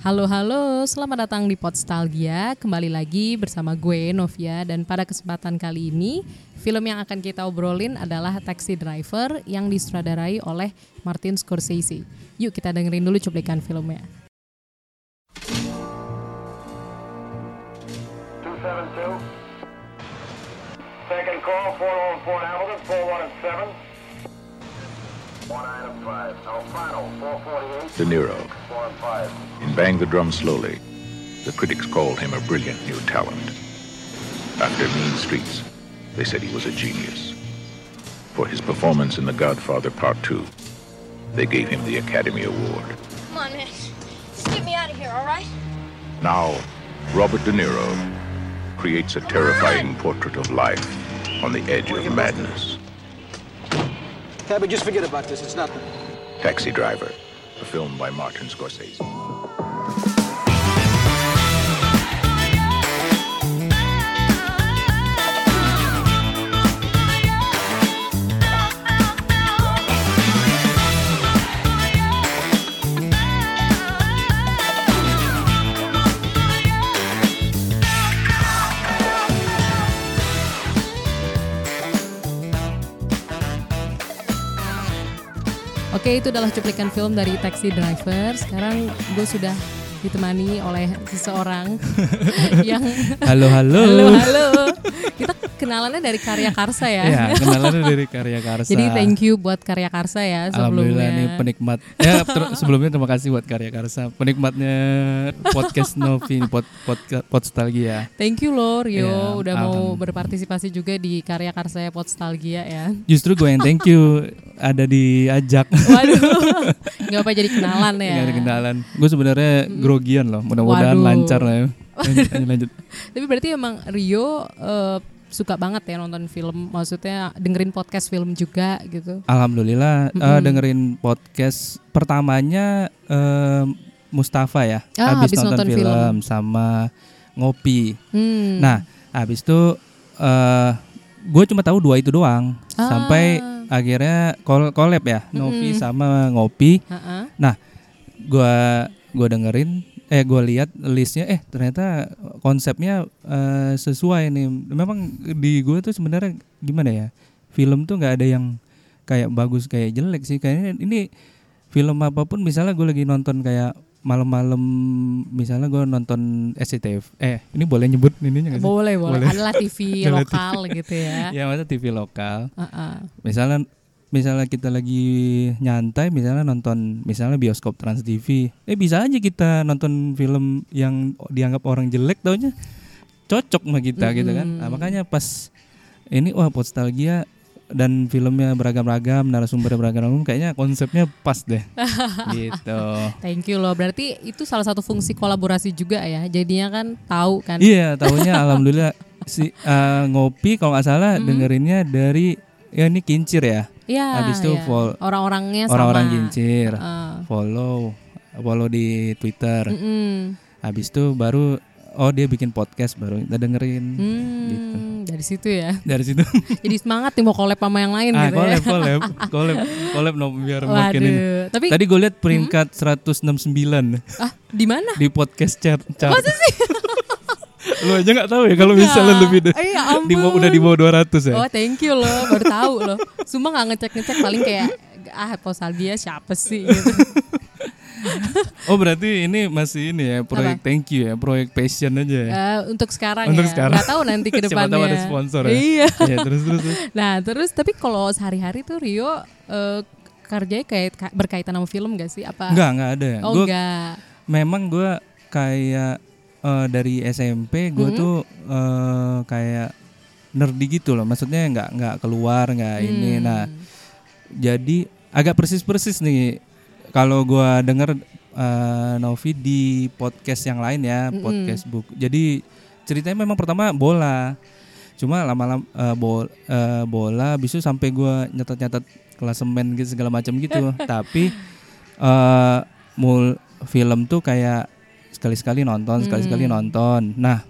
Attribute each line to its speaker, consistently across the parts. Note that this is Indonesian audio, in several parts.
Speaker 1: Halo halo, selamat datang di Podstalgia. Kembali lagi bersama gue Novia dan pada kesempatan kali ini film yang akan kita obrolin adalah Taxi Driver yang disutradarai oleh Martin Scorsese. Yuk kita dengerin dulu cuplikan filmnya.
Speaker 2: 272. Second call, 4 Fort Hamilton, 41
Speaker 3: De Niro.
Speaker 2: and 5.
Speaker 3: In Bang the Drum Slowly, the critics called him a brilliant new talent. After Mean Streets, they said he was a genius. For his performance in The Godfather Part 2, they gave him the Academy Award.
Speaker 4: Come on, man. Just get me out of here, all right?
Speaker 3: Now, Robert De Niro creates a terrifying portrait of life on the edge of madness.
Speaker 5: Tabby, just forget about this. It's nothing.
Speaker 3: Taxi Driver, a film by Martin Scorsese.
Speaker 1: Oke, itu adalah cuplikan film dari Taxi Driver. Sekarang gue sudah ditemani oleh seseorang yang
Speaker 6: Halo halo.
Speaker 1: halo halo. Kita kenalannya dari Karya Karsa ya.
Speaker 6: Ya, kenalan dari Karya Karsa.
Speaker 1: Jadi thank you buat Karya Karsa ya
Speaker 6: Alhamdulillah
Speaker 1: sebelumnya.
Speaker 6: nih penikmat. Ya, ter- sebelumnya terima kasih buat Karya Karsa, penikmatnya podcast Novi pod, podcast Podstalgia.
Speaker 1: Thank you loh Rio
Speaker 6: Ya,
Speaker 1: udah mau berpartisipasi juga di karya Karsaya Podstalgia ya.
Speaker 6: Justru gue yang thank you ada diajak.
Speaker 1: Waduh, nggak apa jadi kenalan ya.
Speaker 6: Nggak ada kenalan. Gue sebenarnya grogian loh. Mudah-mudahan lancar lah ya. Lanjut, lanjut, lanjut.
Speaker 1: Tapi berarti emang Rio eh, suka banget ya nonton film, maksudnya dengerin podcast film juga gitu.
Speaker 6: Alhamdulillah eh,
Speaker 1: Mm-mm.
Speaker 6: dengerin podcast pertamanya eh, Mustafa ya.
Speaker 1: Ah,
Speaker 6: habis
Speaker 1: habis
Speaker 6: nonton,
Speaker 1: nonton
Speaker 6: film,
Speaker 1: film.
Speaker 6: sama ngopi.
Speaker 1: Hmm.
Speaker 6: Nah, habis itu eh gue cuma tahu dua itu doang.
Speaker 1: Ah.
Speaker 6: Sampai akhirnya kol collab ya, Novi
Speaker 1: Mm-mm.
Speaker 6: sama Ngopi.
Speaker 1: Ha-ha.
Speaker 6: Gua gua dengerin eh gue lihat listnya eh ternyata konsepnya eh, sesuai nih. Memang di gue tuh sebenarnya gimana ya? Film tuh nggak ada yang kayak bagus kayak jelek sih. Kayaknya ini film apa pun misalnya gue lagi nonton kayak malam-malam misalnya gue nonton SCTV eh ini boleh nyebut ininya nggak sih?
Speaker 1: Boleh, boleh.
Speaker 6: Boleh.
Speaker 1: Adalah TV lokal gitu ya.
Speaker 6: ya masa TV lokal
Speaker 1: Ha-ha.
Speaker 6: misalnya misalnya kita lagi nyantai misalnya nonton misalnya bioskop Trans TV eh bisa aja kita nonton film yang dianggap orang jelek taunya cocok sama kita gitu kan. Nah, makanya pas ini wah nostalgia dan filmnya beragam-ragam narasumbernya beragam-ragam kayaknya konsepnya pas deh. Gitu.
Speaker 1: Thank you loh. Berarti itu salah satu fungsi kolaborasi juga ya. Jadinya kan tahu kan.
Speaker 6: iya tahunya alhamdulillah si eh, ngopi kalau nggak salah dengerinnya dari ya ini kincir ya
Speaker 1: Iya.
Speaker 6: Habis itu
Speaker 1: iya.
Speaker 6: vol-
Speaker 1: orang-orangnya sama.
Speaker 6: orang-orang kincir
Speaker 1: Heeh.
Speaker 6: follow follow di Twitter.
Speaker 1: Mm-mm.
Speaker 6: Habis itu baru oh dia bikin podcast baru kita dengerin.
Speaker 1: Hmm,
Speaker 6: Gitu.
Speaker 1: dari situ ya.
Speaker 6: Dari situ
Speaker 1: Jadi semangat nih mau collab sama yang lain
Speaker 6: ah
Speaker 1: gitu
Speaker 6: collab
Speaker 1: ya.
Speaker 6: collab collab collab no biar makin ini.
Speaker 1: Waduh. Tapi
Speaker 6: Tadi gue lihat peringkat 169
Speaker 1: ah di mana?
Speaker 6: di podcast chart.
Speaker 1: Masa sih?
Speaker 6: Lu aja nggak tahu ya kalau misalnya
Speaker 1: Ya.
Speaker 6: lebih deh.
Speaker 1: Eh, ya
Speaker 6: Di bawah- udah di bawah 200 ya.
Speaker 1: Oh thank you loh, baru tahu loh. Sumpah nggak ngecek-ngecek paling kayak ah Posalgia siapa sih gitu.
Speaker 6: Oh berarti ini masih ini ya proyek thank you ya, proyek passion aja ya.
Speaker 1: Eh, untuk sekarang
Speaker 6: Untuk
Speaker 1: ya.
Speaker 6: sekarang.
Speaker 1: Nggak tahu nanti ke
Speaker 6: Siapa
Speaker 1: depannya.
Speaker 6: tahu ada sponsor ya.
Speaker 1: Iya.
Speaker 6: Iya, terus terus. terus.
Speaker 1: Nah terus tapi kalau sehari-hari tuh Rio eh, kerjanya kayak ka- berkaitan sama film gak sih? Apa?
Speaker 6: Enggak, enggak ada.
Speaker 1: Oh
Speaker 6: Gua
Speaker 1: enggak.
Speaker 6: memang gue kayak eh, dari SMP gue
Speaker 1: Mhm.
Speaker 6: tuh eh, kayak nerdy gitu loh maksudnya nggak nggak keluar nggak ini
Speaker 1: Hmm.
Speaker 6: nah jadi agak persis persis nih kalau gue denger eh, Novi di podcast yang lain ya
Speaker 1: Mm-mm.
Speaker 6: podcast book jadi ceritanya memang pertama bola cuma lama-lama eh, bol, eh, bola bisa sampai gue nyatat-nyatat klasemen gitu segala macam gitu tapi eh mul film tuh kayak sekali-sekali nonton sekali-sekali
Speaker 1: Hmm.
Speaker 6: nonton nah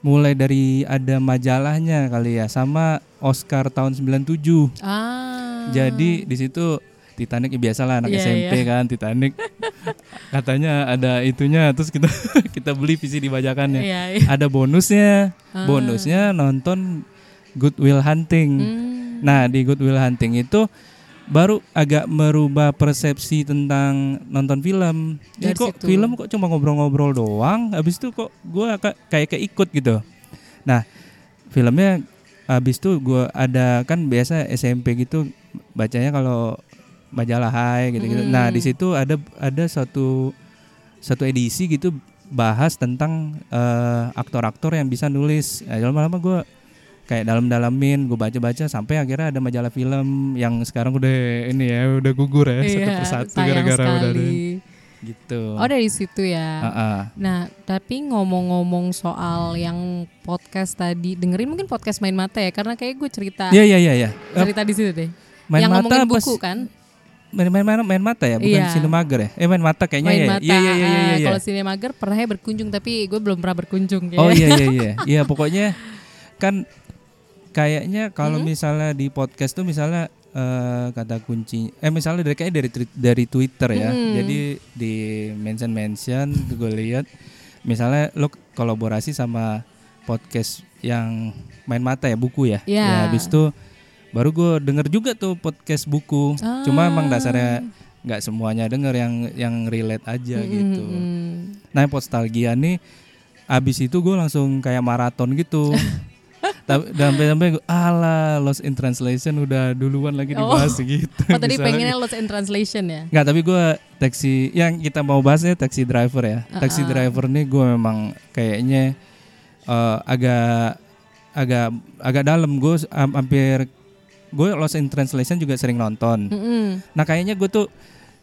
Speaker 6: mulai dari ada majalahnya kali ya sama Oscar tahun 97
Speaker 1: Ah.
Speaker 6: jadi di situ Titanic ya biasalah anak
Speaker 1: Iya,
Speaker 6: SMP
Speaker 1: iya.
Speaker 6: kan Titanic. Katanya ada itunya terus kita kita beli VCD bajakannya.
Speaker 1: Iya, iya.
Speaker 6: Ada bonusnya. Bonusnya nonton Good Will Hunting.
Speaker 1: Hmm.
Speaker 6: Nah, di Good Will Hunting itu baru agak merubah persepsi tentang nonton film. Ini kok
Speaker 1: situ.
Speaker 6: film kok cuma ngobrol-ngobrol doang, habis itu kok gua ka- kayak keikut gitu. Nah, filmnya habis itu gua ada kan biasa SMP gitu bacanya kalau majalah Hai gitu-gitu.
Speaker 1: Hmm.
Speaker 6: Nah, di situ ada ada satu satu edisi gitu bahas tentang eh, aktor-aktor yang bisa nulis. Nah, lama-lama gue kayak dalam-dalamin, gue baca-baca sampai akhirnya ada majalah film yang sekarang udah ini ya udah gugur ya satu
Speaker 1: Iya,
Speaker 6: persatu
Speaker 1: sayang
Speaker 6: gara-gara udah ada gitu.
Speaker 1: Oh dari situ ya.
Speaker 6: Ah, ah.
Speaker 1: Nah, tapi ngomong-ngomong soal yang podcast tadi, dengerin mungkin podcast main mata ya, karena kayak gue cerita
Speaker 6: Iya iya iya iya. Eh,
Speaker 1: cerita di situ deh.
Speaker 6: Main
Speaker 1: yang
Speaker 6: mata
Speaker 1: ngomongin buku kan?
Speaker 6: main, main, main, main mata ya, bukan
Speaker 1: Iya.
Speaker 6: Sinemager ya? Eh main mata kayaknya
Speaker 1: main
Speaker 6: ya.
Speaker 1: mata.
Speaker 6: Iya iya iya iya.
Speaker 1: ah,
Speaker 6: iya.
Speaker 1: Kalau Sinemager pernah ya berkunjung, tapi gue belum pernah berkunjung. ya.
Speaker 6: Oh iya iya iya. Iya pokoknya kan kayaknya kalau
Speaker 1: Hmm?
Speaker 6: misalnya di podcast tuh misalnya eh, kata kunci eh misalnya dari kayak dari dari Twitter ya.
Speaker 1: Hmm.
Speaker 6: Jadi di mention mention gue lihat misalnya lo kolaborasi sama podcast yang main mata ya buku ya.
Speaker 1: Iya.
Speaker 6: Ya habis itu baru gue denger juga tuh podcast buku. Cuma emang
Speaker 1: Ah.
Speaker 6: dasarnya nggak semuanya denger yang yang relate aja gitu.
Speaker 1: Hmm.
Speaker 6: Nah, Postalgia nih abis itu gue langsung kayak maraton gitu. Tapi sampai sampai gue ala Lost in Translation udah duluan lagi dibahas gitu.
Speaker 1: Oh tadi pengennya lost in translation ya?
Speaker 6: Nggak, tapi gue taksi yang kita mau bahasnya taxi driver ya. Taxi driver nih gue memang kayaknya eh, agak agak agak dalam gue hampir gue Lost in Translation juga sering nonton.
Speaker 1: Mm-mm.
Speaker 6: Nah kayaknya gue tuh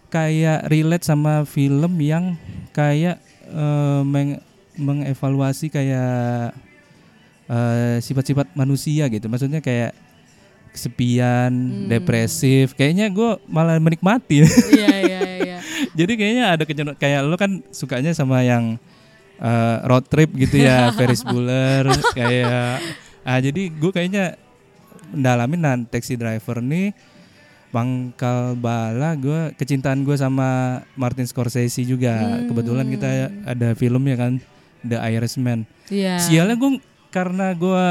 Speaker 6: kayak relate sama film yang kayak eh, meng- mengevaluasi kayak eh, sifat-sifat manusia gitu. Maksudnya kayak kesepian, depresif. Kayaknya gue malah menikmati.
Speaker 1: Iya iya iya.
Speaker 6: Jadi kayaknya ada kecenderungan kayak lo kan sukanya sama yang eh, road trip gitu ya, Ferris Bueller kayak. Ah jadi gue kayaknya mendalamin nah, taxi driver nih pangkal bala gue kecintaan gue sama Martin Scorsese juga kebetulan kita ada filmnya kan The Irishman
Speaker 1: Iya.
Speaker 6: sialnya gue karena gue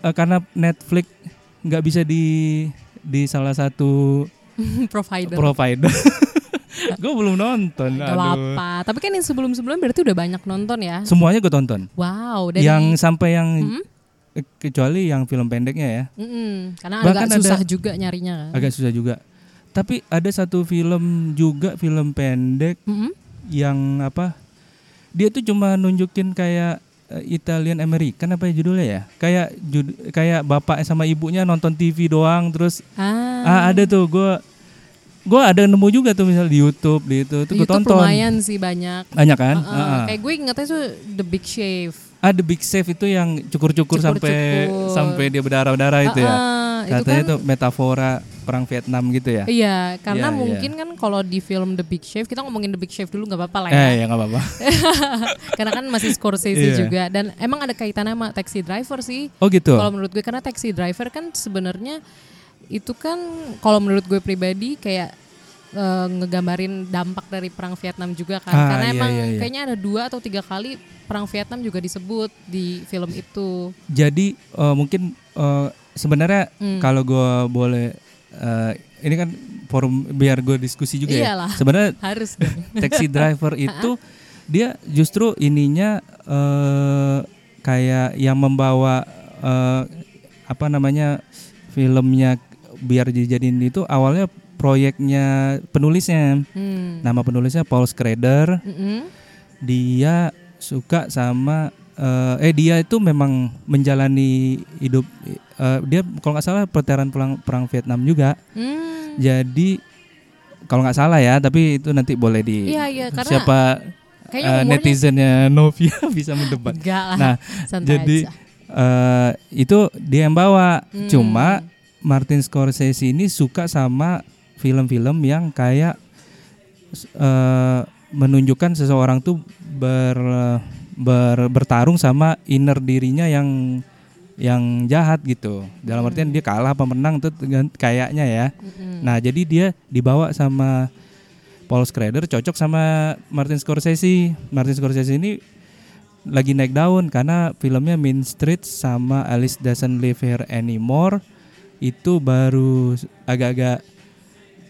Speaker 6: eh, karena Netflix nggak bisa di di salah satu
Speaker 1: Provider.
Speaker 6: provider gue belum nonton
Speaker 1: Gak
Speaker 6: aduh.
Speaker 1: apa. Tapi kan yang sebelum-sebelum berarti udah banyak nonton ya?
Speaker 6: semuanya gue tonton
Speaker 1: Wow. Dari,
Speaker 6: yang sampai yang
Speaker 1: Hmm?
Speaker 6: eh, kecuali yang film pendeknya ya
Speaker 1: Mm-mm. Karena
Speaker 6: Bahkan
Speaker 1: agak susah
Speaker 6: ada-
Speaker 1: juga nyarinya kan.
Speaker 6: agak susah juga tapi ada satu film juga film pendek
Speaker 1: Mm-mm.
Speaker 6: yang apa dia tuh cuma nunjukin kayak Italian American apa ya judulnya ya kayak jud- kayak bapak sama ibunya nonton TV doang terus
Speaker 1: Ah.
Speaker 6: ah ada tuh gue gue ada nemu juga tuh misal di YouTube di itu tuh gue tonton
Speaker 1: lumayan sih banyak.
Speaker 6: banyak kan
Speaker 1: Uh-uh.
Speaker 6: Ah, ah.
Speaker 1: Kayak gue ingetnya tuh The Big Shave.
Speaker 6: ah The Big Save itu yang cukur-cukur sampai sampai dia berdarah-darah itu ya
Speaker 1: Uh-uh. Itu
Speaker 6: katanya
Speaker 1: kan-
Speaker 6: tuh metafora perang Vietnam gitu ya
Speaker 1: Iya, karena
Speaker 6: Iya, iya.
Speaker 1: mungkin kan kalau di film The Big Shave kita ngomongin The Big Shave dulu nggak apa-apa lah ya.
Speaker 6: eh ya nggak apa-apa
Speaker 1: karena kan masih Scorsese
Speaker 6: Iya.
Speaker 1: juga dan emang ada kaitannya sama Taxi Driver sih.
Speaker 6: oh gitu
Speaker 1: Kalau menurut gue karena Taxi Driver kan sebenarnya itu kan kalau menurut gue pribadi kayak eh, ngegambarin dampak dari perang Vietnam juga kan.
Speaker 6: Ah,
Speaker 1: karena
Speaker 6: iya,
Speaker 1: emang
Speaker 6: iya, iya.
Speaker 1: kayaknya ada dua atau tiga kali perang Vietnam juga disebut di film itu.
Speaker 6: Jadi eh, mungkin eh, sebenarnya
Speaker 1: Hmm.
Speaker 6: kalau gue boleh eh, ini kan forum biar gue diskusi juga
Speaker 1: Iyalah.
Speaker 6: ya. Sebenarnya
Speaker 1: Harus
Speaker 6: taxi driver itu dia justru ininya eh, kayak yang membawa eh, apa namanya filmnya biar dijadiin itu awalnya proyeknya penulisnya.
Speaker 1: Hmm.
Speaker 6: Nama penulisnya Paul Schrader.
Speaker 1: Mm-mm.
Speaker 6: dia suka sama eh, eh dia itu memang menjalani hidup eh, dia kalau nggak salah veteran perang perang Vietnam juga
Speaker 1: Hmm.
Speaker 6: jadi kalau nggak salah ya tapi itu nanti boleh di
Speaker 1: iya, karena
Speaker 6: siapa
Speaker 1: umurnya-
Speaker 6: netizennya Novia bisa mendebat
Speaker 1: lah.
Speaker 6: nah jadi
Speaker 1: aja.
Speaker 6: eh, itu dia yang bawa
Speaker 1: Hmm.
Speaker 6: cuma Martin Scorsese ini suka sama film-film yang kayak eh, menunjukkan seseorang tuh ber, ber- bertarung sama inner dirinya yang yang jahat gitu. Dalam artian dia kalah apa menang tuh kayaknya ya. Nah, jadi dia dibawa sama Paul Schrader cocok sama Martin Scorsese. Martin Scorsese ini lagi naik daun karena filmnya Mean Streets sama Alice Doesn't Live Here Anymore itu baru agak-agak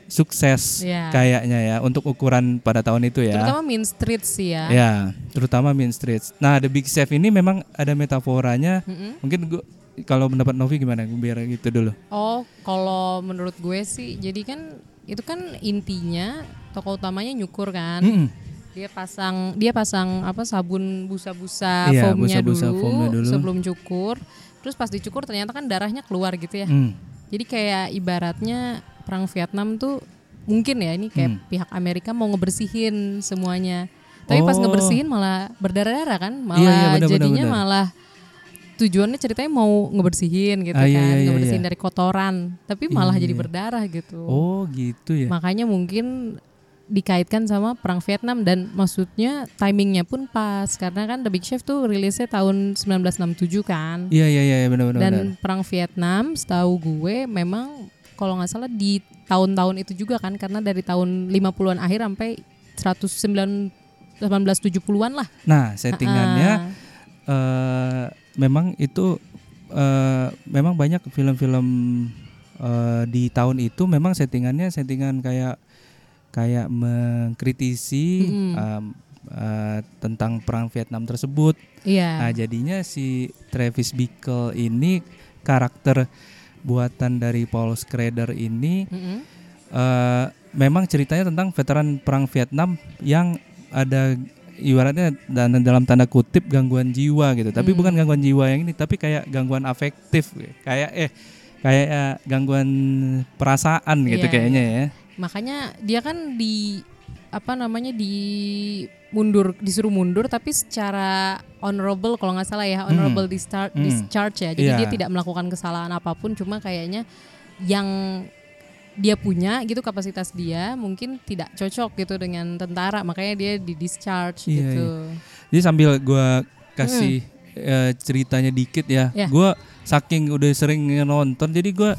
Speaker 6: sukses
Speaker 1: Iya.
Speaker 6: kayaknya ya untuk ukuran pada tahun itu ya.
Speaker 1: Terutama Mean Streets sih ya.
Speaker 6: Ya, terutama Mean Streets. Nah, The Big Chef ini memang ada metaforanya.
Speaker 1: Mm-mm.
Speaker 6: Mungkin gua kalau pendapat Novi gimana? Biar gitu dulu.
Speaker 1: Oh, kalau menurut gue sih, jadi kan itu kan intinya tokoh utamanya nyukur kan.
Speaker 6: Mm-mm.
Speaker 1: Dia pasang dia pasang apa sabun busa-busa
Speaker 6: Iya,
Speaker 1: foamnya,
Speaker 6: busa-busa
Speaker 1: dulu,
Speaker 6: foamnya dulu.
Speaker 1: sebelum cukur. Terus pas dicukur ternyata kan darahnya keluar gitu ya.
Speaker 6: Hmm.
Speaker 1: Jadi kayak ibaratnya perang Vietnam tuh mungkin ya ini kayak
Speaker 6: Hmm.
Speaker 1: pihak Amerika mau ngebersihin semuanya. Tapi pas
Speaker 6: Oh.
Speaker 1: ngebersihin malah berdarah-darah kan, malah
Speaker 6: Iya, iya, benar,
Speaker 1: jadinya
Speaker 6: benar, benar.
Speaker 1: malah tujuannya ceritanya mau ngebersihin gitu
Speaker 6: Ah, iya,
Speaker 1: kan,
Speaker 6: iya, iya,
Speaker 1: ngebersihin
Speaker 6: iya.
Speaker 1: dari kotoran, tapi malah
Speaker 6: Iya,
Speaker 1: jadi
Speaker 6: iya.
Speaker 1: berdarah gitu.
Speaker 6: Oh, gitu ya.
Speaker 1: Makanya mungkin dikaitkan sama perang Vietnam dan maksudnya timingnya pun pas karena kan The Big Chef tuh rilisnya tahun 1967 kan.
Speaker 6: Iya, iya, iya, benar-benar.
Speaker 1: Dan perang Vietnam setahu gue memang kalau nggak salah di tahun-tahun itu juga kan karena dari tahun 50-an akhir sampai 109 1870-an lah.
Speaker 6: Nah, settingannya
Speaker 1: Ah,
Speaker 6: eh memang itu eh memang banyak film-film eh di tahun itu memang settingannya settingan kayak kayak mengkritisi
Speaker 1: Mm-mm.
Speaker 6: em, eh, tentang perang Vietnam tersebut.
Speaker 1: Iya.
Speaker 6: Nah, jadinya si Travis Bickle ini karakter buatan dari Paul Schrader ini
Speaker 1: Mm-mm.
Speaker 6: eh memang ceritanya tentang veteran perang Vietnam yang ada ibaratnya dan dalam tanda kutip gangguan jiwa gitu. Tapi
Speaker 1: Hmm.
Speaker 6: bukan gangguan jiwa yang ini, tapi kayak gangguan afektif, kayak eh kayak eh, gangguan perasaan gitu
Speaker 1: Iya,
Speaker 6: kayaknya ya.
Speaker 1: Makanya dia kan di apa namanya di mundur disuruh mundur tapi secara honorable kalau nggak salah ya honorable distar-
Speaker 6: Hmm.
Speaker 1: discharge ya jadi
Speaker 6: Iya.
Speaker 1: dia tidak melakukan kesalahan apa pun cuma kayaknya yang dia punya gitu kapasitas dia mungkin tidak cocok gitu dengan tentara makanya dia di discharge
Speaker 6: Iya,
Speaker 1: gitu
Speaker 6: Jadi sambil gua kasih eh, ceritanya dikit ya.
Speaker 1: Hmm. Ya.
Speaker 6: Gua saking udah sering nonton jadi gua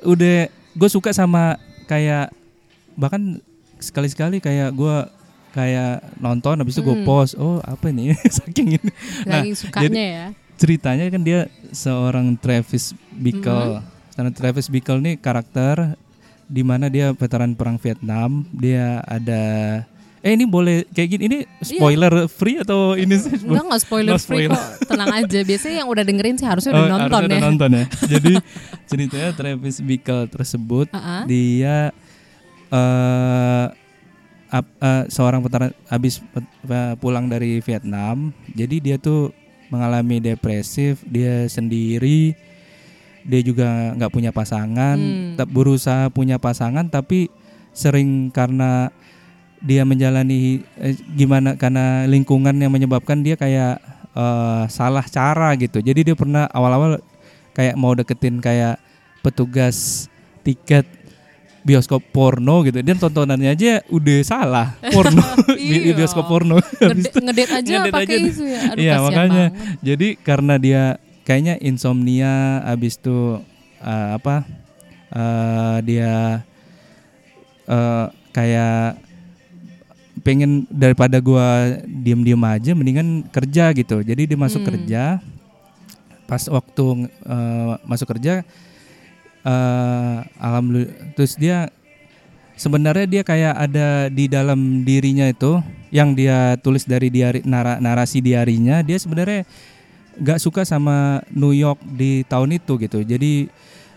Speaker 6: udah gue suka sama kayak bahkan sekali-sekali kayak gua kayak nonton habis itu gue
Speaker 1: Hmm.
Speaker 6: post oh apa ini saking ini Nah,
Speaker 1: lagi sukanya ya
Speaker 6: ceritanya kan dia seorang Travis Bickle. Karena Travis Bickle nih karakter di mana dia veteran perang Vietnam, dia ada Eh ini boleh kayak gini ini spoiler free atau ini sih?
Speaker 1: Iya. Enggak nggak spoiler
Speaker 6: No
Speaker 1: free
Speaker 6: spoiler.
Speaker 1: kok tenang aja biasanya yang udah dengerin sih harusnya
Speaker 6: Oh,
Speaker 1: udah nonton
Speaker 6: harusnya
Speaker 1: ya
Speaker 6: udah nonton ya. Jadi ceritanya Travis Bickle tersebut
Speaker 1: Ah-ah.
Speaker 6: dia eh ap- eh, seorang veteran habis pet- pulang dari Vietnam. Jadi dia tuh mengalami depresif, dia sendiri. Dia juga nggak punya pasangan,
Speaker 1: Hmm.
Speaker 6: berusaha punya pasangan tapi sering karena dia menjalani eh, gimana karena lingkungan yang menyebabkan dia kayak eh, salah cara gitu. Jadi dia pernah awal-awal kayak mau deketin kayak petugas tiket bioskop porno gitu. Dan tontonannya aja udah salah porno
Speaker 1: Iya.
Speaker 6: bioskop porno.
Speaker 1: Ngede- aja pakai
Speaker 6: aja.
Speaker 1: itu ya. Aduh,
Speaker 6: Iya makanya.
Speaker 1: banget.
Speaker 6: Jadi karena dia kayaknya insomnia, abis itu eh, apa? eh, dia eh, kayak pengen daripada gua diem-diem aja, mendingan kerja gitu. Jadi dia masuk
Speaker 1: Hmm.
Speaker 6: kerja. Pas waktu eh, masuk kerja, eh, alhamdulillah. Terus dia sebenarnya dia kayak ada di dalam dirinya itu yang dia tulis dari diari nara- narasi diarinya dia sebenarnya nggak suka sama New York di tahun itu gitu. Jadi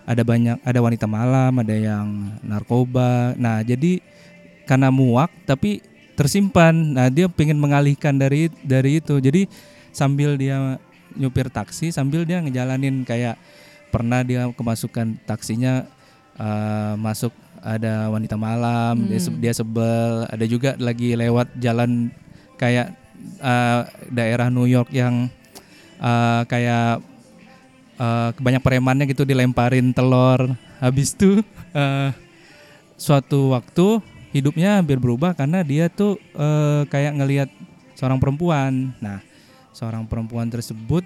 Speaker 6: ada banyak ada wanita malam ada yang narkoba. Nah jadi karena muak tapi tersimpan. Nah dia pengen mengalihkan dari dari itu. Jadi sambil dia nyupir taksi sambil dia ngejalanin kayak pernah dia kemasukan taksinya eh, masuk ada wanita malam dia, se- dia sebel. Ada juga lagi lewat jalan kayak eh, daerah New York yang eh, kayak eh, banyak premannya gitu dilemparin telur. Habis itu eh, suatu waktu hidupnya hampir berubah karena dia tuh eh, kayak ngelihat seorang perempuan. Nah seorang perempuan tersebut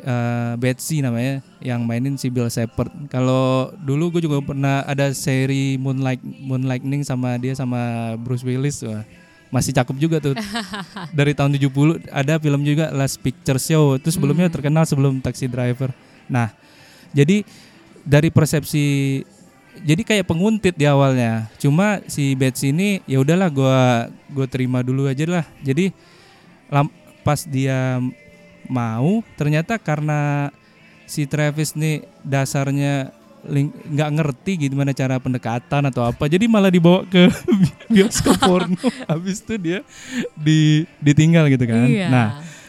Speaker 6: eh, Betsy namanya yang mainin si Bill Shepard. Kalau dulu gue juga pernah ada seri Moonlight Moonlightning sama dia sama Bruce Willis. Wah, masih cakep juga tuh. Dari tahun 70 ada film juga Last Picture Show. Itu sebelumnya terkenal sebelum Taxi Driver. Nah, jadi dari persepsi jadi kayak penguntit di awalnya. Cuma si Betsy ini ya udahlah gua gua terima dulu aja lah. Jadi lam- pas dia mau ternyata karena si Travis nih dasarnya nggak ngerti gimana cara pendekatan atau apa jadi malah dibawa ke bioskop porno habis itu dia di ditinggal gitu kan
Speaker 1: Iya.
Speaker 6: nah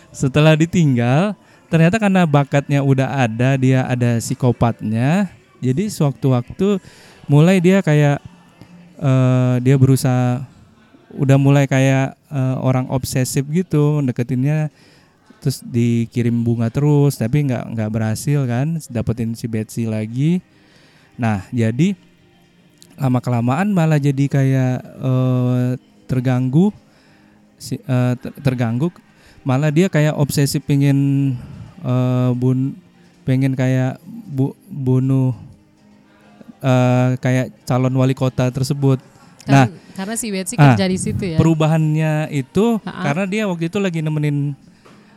Speaker 6: setelah ditinggal ternyata karena bakatnya udah ada dia ada psikopatnya jadi sewaktu-waktu mulai dia kayak eh, dia berusaha udah mulai kayak eh, orang obsesif gitu deketinnya terus dikirim bunga terus tapi nggak nggak berhasil kan dapetin si Betsy lagi nah jadi lama kelamaan malah jadi kayak eh, terganggu si, ter- terganggu malah dia kayak obsesif pengen eh, bun pengen kayak bu, bunuh eh, kayak calon wali kota tersebut nah
Speaker 1: Kan- karena si Betsy
Speaker 6: ah,
Speaker 1: kerja di situ ya.
Speaker 6: perubahannya itu
Speaker 1: Ha-ha.
Speaker 6: karena dia waktu itu lagi nemenin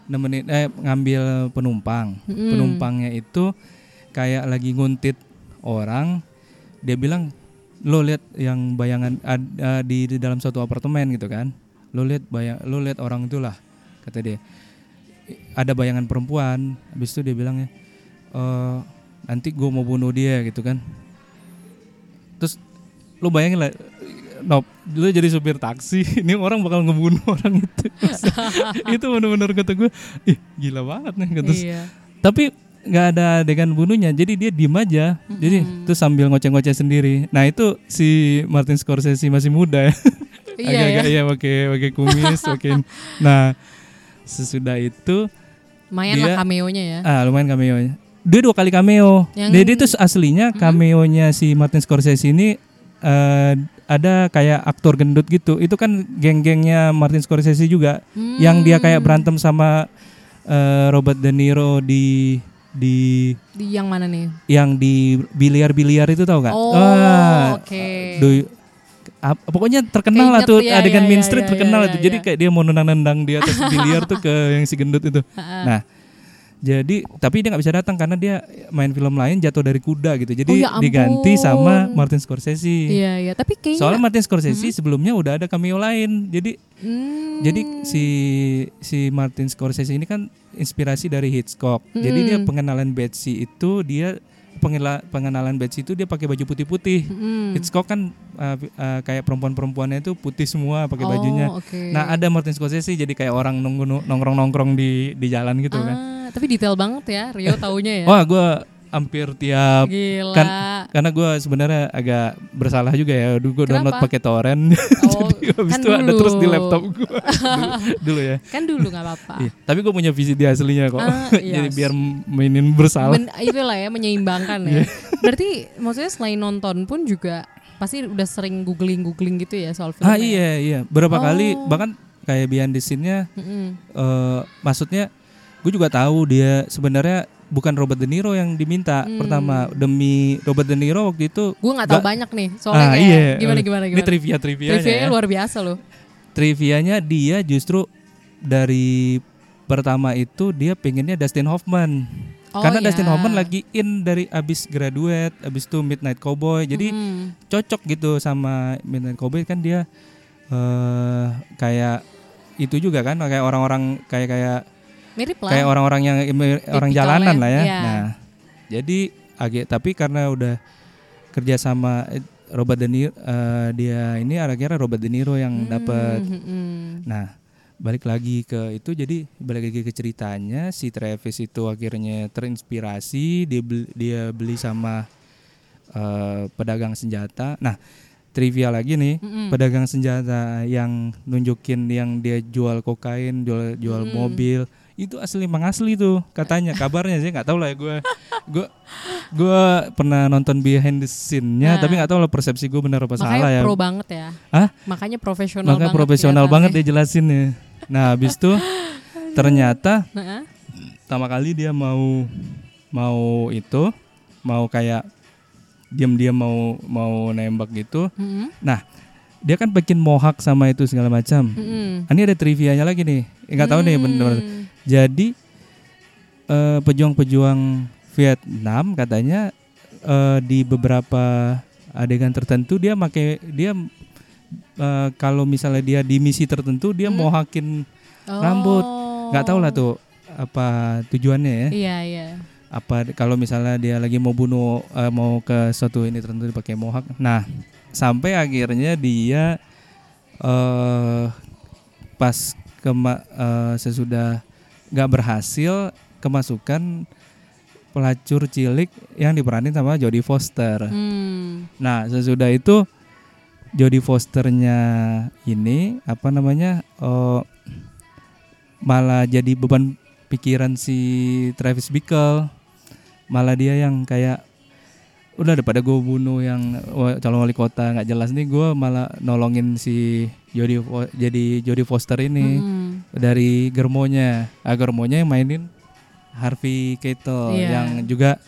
Speaker 6: nemenin eh ngambil penumpang.
Speaker 1: Mm-mm.
Speaker 6: penumpangnya itu kayak lagi nguntit orang dia bilang lo lihat yang bayangan ad- eh, di, di dalam suatu apartemen gitu kan. Lo lihat bayang lo lihat orang itulah kata dia. "I- ada bayangan perempuan. Habis itu dia bilangnya "Eh, nanti gue mau bunuh dia gitu kan. Terus lo bayangin lah Nop, lu jadi supir taksi, ini orang bakal ngebunuh orang itu. itu bener-bener kata gue, ih gila banget nih. Terus,
Speaker 1: Iya.
Speaker 6: Tapi nggak ada adegan bunuhnya, jadi dia diem aja. Jadi tuh sambil ngoceh-ngoceh sendiri. Nah itu si Martin Scorsese masih muda ya.
Speaker 1: Iya
Speaker 6: Agak-agak
Speaker 1: ya.
Speaker 6: iya pakai pakai kumis, pakai. Nah sesudah itu
Speaker 1: Lumayan
Speaker 6: Dia-
Speaker 1: lah cameo-nya ya.
Speaker 6: Ah lumayan cameo-nya. Dia dua kali cameo.
Speaker 1: Yang-
Speaker 6: Jadi itu aslinya cameo-nya si Martin Scorsese ini eh, ada kayak aktor gendut gitu. Itu kan geng-gengnya Martin Scorsese juga yang dia kayak berantem sama eh, Robert De Niro di di
Speaker 1: Di yang mana nih?
Speaker 6: yang di biliar-biliar itu tau gak?
Speaker 1: Oh,
Speaker 6: Ah,
Speaker 1: oke.
Speaker 6: do- ap- pokoknya terkenal lah tuh
Speaker 1: iya,
Speaker 6: adegan
Speaker 1: iya,
Speaker 6: Main
Speaker 1: iya,
Speaker 6: Street
Speaker 1: iya,
Speaker 6: terkenal
Speaker 1: iya,
Speaker 6: itu.
Speaker 1: iya,
Speaker 6: Jadi
Speaker 1: iya.
Speaker 6: kayak dia mau nendang-nendang di atas biliar tuh ke yang si gendut itu. Nah, jadi tapi dia nggak bisa datang karena dia main film lain jatuh dari kuda gitu. Jadi
Speaker 1: Oh, ya
Speaker 6: diganti sama Martin Scorsese.
Speaker 1: Iya iya, tapi kayaknya
Speaker 6: Soalnya Martin Scorsese sebelumnya udah ada cameo lain. Jadi
Speaker 1: Hmm,
Speaker 6: jadi si si Martin Scorsese ini kan inspirasi dari Hitchcock. Jadi dia
Speaker 1: Hmm.
Speaker 6: pengenalan Betsy itu dia pengela- pengenalan Betsy itu dia pakai baju putih-putih.
Speaker 1: hmm.
Speaker 6: Hitchcock kan uh, uh, kayak perempuan-perempuannya itu putih semua pakai
Speaker 1: Oh,
Speaker 6: bajunya.
Speaker 1: oke.
Speaker 6: Nah, ada Martin Scorsese jadi kayak orang nunggu nongkrong-nongkrong di di jalan gitu kan.
Speaker 1: Tapi detail banget ya Rio taunya ya.
Speaker 6: Wah, gua hampir tiap
Speaker 1: Gila.
Speaker 6: kan karena gue sebenarnya agak bersalah juga ya dulu gue download pakai torrent
Speaker 1: Oh,
Speaker 6: jadi habis
Speaker 1: kan
Speaker 6: itu ada terus di laptop gue dulu, dulu ya
Speaker 1: kan dulu nggak apa-apa.
Speaker 6: Iya, tapi gue punya VCD aslinya kok
Speaker 1: Ah, iya.
Speaker 6: jadi biar mainin bersalah
Speaker 1: Men, itulah ya menyeimbangkan
Speaker 6: Iya.
Speaker 1: ya. Berarti maksudnya selain nonton pun juga pasti udah sering googling googling gitu ya soal film.
Speaker 6: ah iya iya berapa kali
Speaker 1: Oh.
Speaker 6: bahkan kayak behind the scene-nya
Speaker 1: Mm-mm.
Speaker 6: eh, maksudnya gue juga tahu dia sebenarnya bukan Robert De Niro yang diminta
Speaker 1: Hmm.
Speaker 6: pertama demi Robert De Niro waktu itu
Speaker 1: Gue nggak tahu banyak nih soalnya
Speaker 6: ah iya
Speaker 1: gimana gimana
Speaker 6: ini
Speaker 1: gimana.
Speaker 6: trivia trivia
Speaker 1: Trivia-nya luar biasa loh.
Speaker 6: trivianya dia justru dari pertama itu dia pengennya Dustin Hoffman
Speaker 1: Oh,
Speaker 6: karena
Speaker 1: ya.
Speaker 6: Dustin Hoffman lagi in dari abis graduate abis itu Midnight Cowboy jadi
Speaker 1: Mm.
Speaker 6: cocok gitu sama Midnight Cowboy kan dia eh kayak itu juga kan kayak orang-orang kayak kayak
Speaker 1: mirip lah.
Speaker 6: kayak orang-orang yang orang
Speaker 1: Tipikalnya,
Speaker 6: jalanan lah ya
Speaker 1: iya.
Speaker 6: nah jadi agak tapi karena udah kerja sama eh, Robert De Niro eh, dia ini akhirnya Robert De Niro yang dapat
Speaker 1: Mm, mm, mm.
Speaker 6: Nah, balik lagi ke itu jadi balik lagi ke ceritanya si Travis itu akhirnya terinspirasi dia beli, dia beli sama eh, pedagang senjata. Nah, trivia lagi nih,
Speaker 1: Mm-mm.
Speaker 6: pedagang senjata yang nunjukin yang dia jual kokain, jual jual
Speaker 1: Mm-mm.
Speaker 6: mobil itu asli emang asli tuh katanya kabarnya sih nggak tahu lah ya gue gue gue pernah nonton behind the scene-nya
Speaker 1: Nah.
Speaker 6: tapi nggak tahu lah persepsi gue benar apa
Speaker 1: Makanya
Speaker 6: salah ya
Speaker 1: pro banget ya.
Speaker 6: Hah?
Speaker 1: Makanya profesional
Speaker 6: maka
Speaker 1: banget.
Speaker 6: profesional banget dia jelasinnya. Nah, habis itu ternyata
Speaker 1: Nah,
Speaker 6: pertama kali dia mau mau itu mau kayak diam-diam mau mau nembak gitu.
Speaker 1: Mm-mm.
Speaker 6: Nah, dia kan bikin mohawk sama itu segala macam.
Speaker 1: Mm-mm.
Speaker 6: Ah, Ini ada trivianya lagi nih. Enggak tahu nih benar.
Speaker 1: Hmm.
Speaker 6: Jadi eh, pejuang-pejuang Vietnam katanya eh, di beberapa adegan tertentu dia make dia eh, kalau misalnya dia di misi tertentu dia
Speaker 1: Hmm.
Speaker 6: mohakin rambut.
Speaker 1: Oh.
Speaker 6: nggak tahu lah tuh apa tujuannya ya.
Speaker 1: Iya, iya.
Speaker 6: Apa kalau misalnya dia lagi mau bunuh eh, mau ke suatu ini tertentu dipakai mohawk. Nah, sampai akhirnya dia eh pas kema eh, sesudah nggak berhasil kemasukan pelacur cilik yang diperanin sama Jodie Foster.
Speaker 1: Hmm.
Speaker 6: Nah, sesudah itu Jodie Fosternya ini apa namanya? eh, malah jadi beban pikiran si Travis Bickle. Malah dia yang kayak udah daripada gue bunuh yang calon wali kota nggak jelas nih gue malah nolongin si Fo- jadi Jodie Foster ini
Speaker 1: Mm-mm.
Speaker 6: dari Germonya. Ah, Germonya yang mainin Harvey Keitel
Speaker 1: Iya.
Speaker 6: yang juga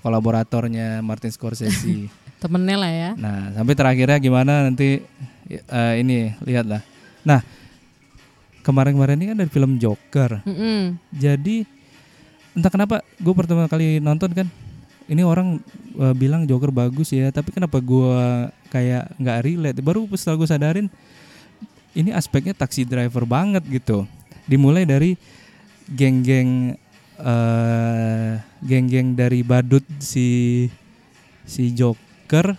Speaker 6: kolaboratornya Martin Scorsese.
Speaker 1: Temennya lah ya.
Speaker 6: Nah, sampai terakhirnya gimana nanti eh, ini lihatlah. Nah, kemarin-kemarin ini kan dari film Joker.
Speaker 1: Mm-mm.
Speaker 6: Jadi entah kenapa gue pertama kali nonton kan, ini orang eh, bilang Joker bagus ya, tapi kenapa gue kayak nggak relate? Baru setelah gue sadarin, ini aspeknya taksi driver banget gitu. Dimulai dari geng-geng eh geng-geng dari badut si si Joker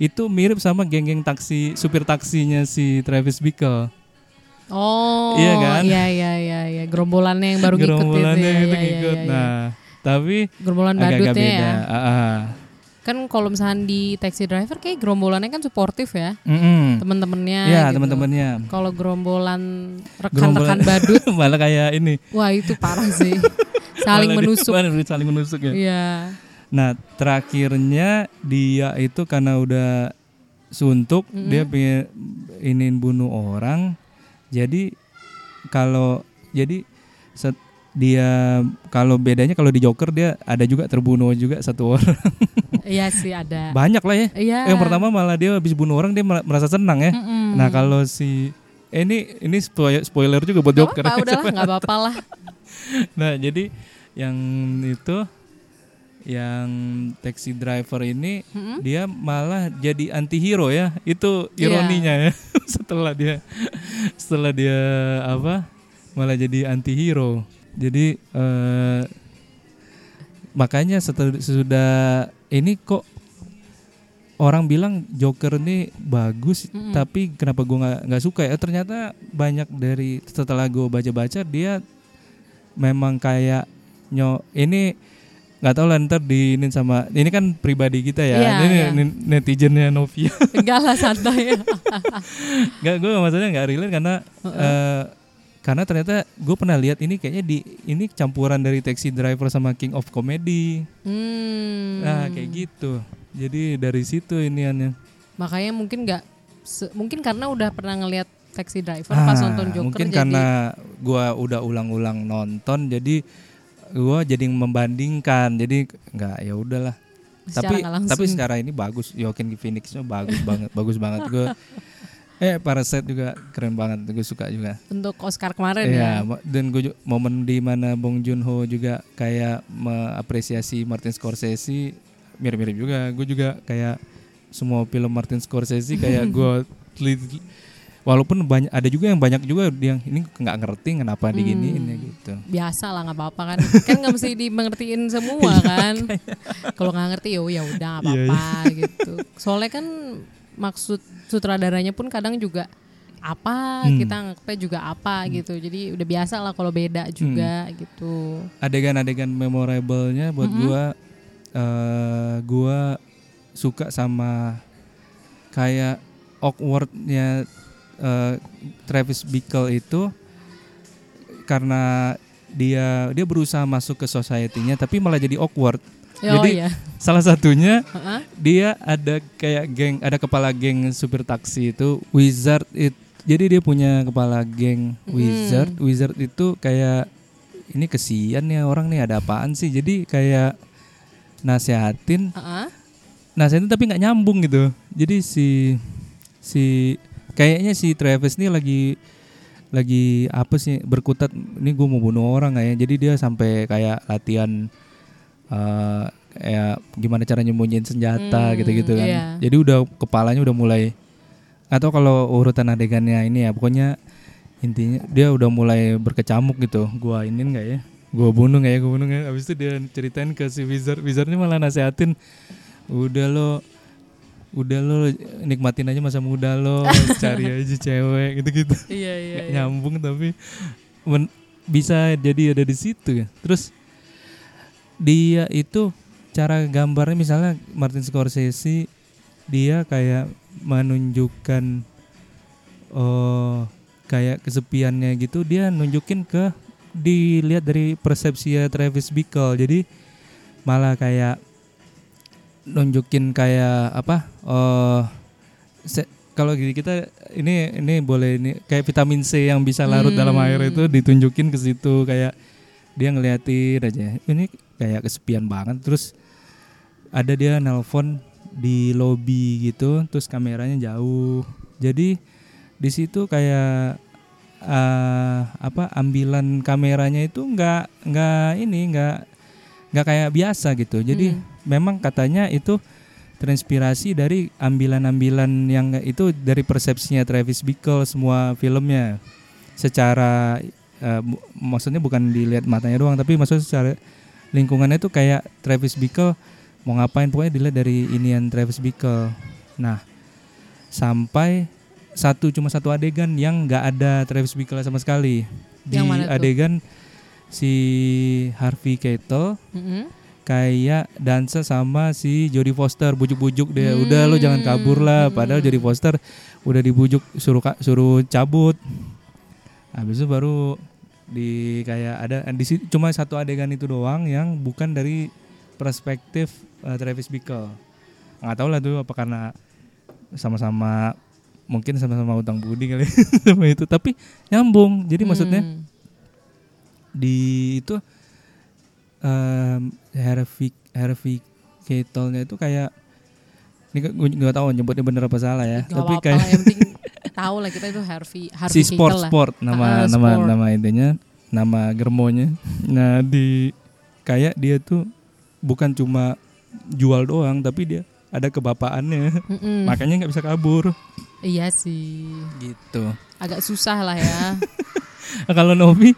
Speaker 6: itu mirip sama geng-geng taksi supir taksinya si Travis Bickle.
Speaker 1: Oh,
Speaker 6: Iya kan?
Speaker 1: Iya, iya, iya, iya. Gerombolannya yang baru ngikut itu.
Speaker 6: Gerombolannya
Speaker 1: ya,
Speaker 6: itu
Speaker 1: iya, iya,
Speaker 6: ngikut.
Speaker 1: iya, iya.
Speaker 6: Nah, tapi
Speaker 1: gerombolan
Speaker 6: agak-agak
Speaker 1: badutnya
Speaker 6: beda.
Speaker 1: ya.
Speaker 6: Ah, ah.
Speaker 1: Kan kalau misalnya di taxi driver kayak gerombolannya kan suportif ya.
Speaker 6: Mm-mm.
Speaker 1: Temen-temennya
Speaker 6: Iya,
Speaker 1: gitu.
Speaker 6: teman-temannya.
Speaker 1: Kalau gerombolan rekan-rekan
Speaker 6: Gerombolan-
Speaker 1: badut,
Speaker 6: malah kayak ini.
Speaker 1: wah itu parah sih. Saling
Speaker 6: di-
Speaker 1: menusuk.
Speaker 6: malah saling menusuk ya.
Speaker 1: Iya.
Speaker 6: Nah, terakhirnya dia itu karena udah suntuk, dia pengen iniin bunuh orang. Jadi kalau jadi set- dia kalau bedanya kalau di Joker dia ada juga terbunuh juga satu orang.
Speaker 1: Iya sih ada.
Speaker 6: Banyak lah ya.
Speaker 1: Iya.
Speaker 6: Yang pertama malah dia habis bunuh orang dia mer- merasa senang ya.
Speaker 1: Mm-mm.
Speaker 6: Nah, kalau si eh, ini ini spoiler, juga buat
Speaker 1: Nggak
Speaker 6: Joker.
Speaker 1: apa-apa, udahlah nggak apa-apa lah.
Speaker 6: Nah, jadi yang itu yang taxi driver ini dia malah jadi antihero ya. Itu
Speaker 1: Iya.
Speaker 6: ironinya ya. setelah dia setelah dia apa? malah jadi antihero. Jadi eh makanya setelah sudah ini kok orang bilang Joker ini bagus tapi kenapa gua nggak nggak suka ya ternyata banyak dari setelah gua baca-baca dia memang kayak nyo ini nggak tahu lah ntar diinin sama ini kan pribadi kita ya
Speaker 1: Iya,
Speaker 6: ini
Speaker 1: iya.
Speaker 6: nin- netizennya Novia
Speaker 1: Enggak lah santai.
Speaker 6: nggak gue maksudnya nggak relate karena eh, karena ternyata gue pernah lihat ini kayaknya di ini campuran dari taxi driver sama King of Comedy.
Speaker 1: Hmm.
Speaker 6: nah kayak gitu. Jadi dari situ ini aneh
Speaker 1: Makanya mungkin nggak mungkin karena udah pernah ngelihat taxi driver pas
Speaker 6: Ah,
Speaker 1: nonton Joker
Speaker 6: mungkin
Speaker 1: jadi
Speaker 6: karena gua udah ulang-ulang nonton jadi gua jadi membandingkan. Jadi nggak ya udahlah. Tapi tapi secara ini bagus. Joaquin Phoenixnya bagus banget bagus banget. Gue eh Parasite juga keren banget gue suka juga
Speaker 1: untuk Oscar kemarin ya.
Speaker 6: Iya, mo- dan gue momen di mana Bong Joon Ho juga kayak mengapresiasi Martin Scorsese mirip-mirip juga. Gue juga kayak semua film Martin Scorsese kayak gue walaupun banyak ada juga yang banyak juga yang ini nggak ngerti kenapa diginiin ya gitu.
Speaker 1: Biasa lah nggak apa-apa kan. kan nggak mesti dimengertiin semua kan. Kalau nggak ngerti ya ya udah nggak
Speaker 6: Iya,
Speaker 1: apa-apa gitu. Soalnya kan maksud sutradaranya pun kadang juga apa
Speaker 6: Hmm.
Speaker 1: kita nganggapnya juga apa gitu. Jadi udah biasa lah kalau beda juga
Speaker 6: Hmm.
Speaker 1: gitu.
Speaker 6: Adegan-adegan memorable-nya buat gua eh gua suka sama kayak awkwardnya eh, Travis Bickle itu karena dia dia berusaha masuk ke society-nya tapi malah jadi awkward.
Speaker 1: Ya, oh
Speaker 6: Jadi
Speaker 1: iya.
Speaker 6: salah satunya
Speaker 1: Heeh.
Speaker 6: dia ada kayak geng ada kepala geng supir taksi itu wizard it jadi dia punya kepala geng wizard wizard itu kayak ini kesian nih orang nih ada apaan sih jadi kayak nasehatin
Speaker 1: Heeh.
Speaker 6: nasehatin tapi nggak nyambung gitu jadi si si kayaknya si Travis nih lagi lagi apa sih berkutat ini gue mau bunuh orang ya jadi dia sampai kayak latihan eh kayak gimana cara nyembunyiin senjata
Speaker 1: Hmm,
Speaker 6: gitu-gitu kan.
Speaker 1: iya.
Speaker 6: jadi udah kepalanya udah mulai atau kalau urutan adegannya ini ya pokoknya intinya dia udah mulai berkecamuk gitu. Gua ini nggak ya? Gua bunuh nggak ya? Gua bunuh nggak ya? habis itu dia ceritain ke si wizard. Wizardnya malah nasehatin udah lo udah lo nikmatin aja masa muda lo cari aja cewek gitu-gitu.
Speaker 1: Iya iya.
Speaker 6: Nggak nyambung tapi men- bisa jadi ada di situ ya. Terus dia itu cara gambarnya misalnya Martin Scorsese dia kayak menunjukkan oh kayak kesepiannya gitu dia nunjukin ke dilihat dari persepsi Travis Bickle jadi malah kayak nunjukin kayak apa oh kalau gini kita ini ini boleh ini kayak vitamin C yang bisa larut dalam
Speaker 1: Hmm.
Speaker 6: air itu ditunjukin ke situ kayak dia ngeliatin aja. Ini kayak kesepian banget. Terus ada dia nelpon di lobby gitu terus kameranya jauh. Jadi di situ kayak eh, apa ambilan kameranya itu nggak nggak ini nggak nggak kayak biasa gitu. Jadi
Speaker 1: Hmm.
Speaker 6: memang katanya itu terinspirasi dari ambilan-ambilan yang itu dari persepsinya Travis Bickle semua filmnya. Secara eh, bu- maksudnya bukan dilihat matanya doang tapi maksudnya secara lingkungannya itu kayak Travis Bickle mau ngapain pokoknya dilihat dari inian Travis Bickle. Nah sampai satu cuma satu adegan yang nggak ada Travis Bickle sama sekali. Di
Speaker 1: Yang mana tuh?
Speaker 6: adegan si Harvey Keitel
Speaker 1: Mm-mm.
Speaker 6: kayak dansa sama si Jodie Foster bujuk-bujuk dia. Udah lo jangan kabur lah. Padahal Jodie Foster udah dibujuk suruh suruh cabut. Habis itu baru di kayak ada di situ cuma satu adegan itu doang yang bukan dari perspektif eh, Travis Bickle nggak tahu lah tuh apa karena sama-sama mungkin sama-sama utang budi kali sama itu tapi nyambung jadi maksudnya
Speaker 1: Hmm.
Speaker 6: di itu um, Harvey Harvey Keitel-nya itu kayak ini gue nggak tahu nyebutnya bener apa salah ya
Speaker 1: Gak
Speaker 6: tapi
Speaker 1: apa-apa
Speaker 6: kayak
Speaker 1: yang penting tahu lah kita itu Harvey Harvey
Speaker 6: si sport
Speaker 1: lah.
Speaker 6: sport nama
Speaker 1: Ah,
Speaker 6: nama
Speaker 1: sport.
Speaker 6: nama intinya nama germonya nah di kayak dia tuh bukan cuma jual doang tapi dia ada kebapaannya
Speaker 1: Mm-mm.
Speaker 6: makanya nggak bisa kabur
Speaker 1: Iya sih.
Speaker 6: gitu
Speaker 1: Agak susah lah ya.
Speaker 6: Kalau Novi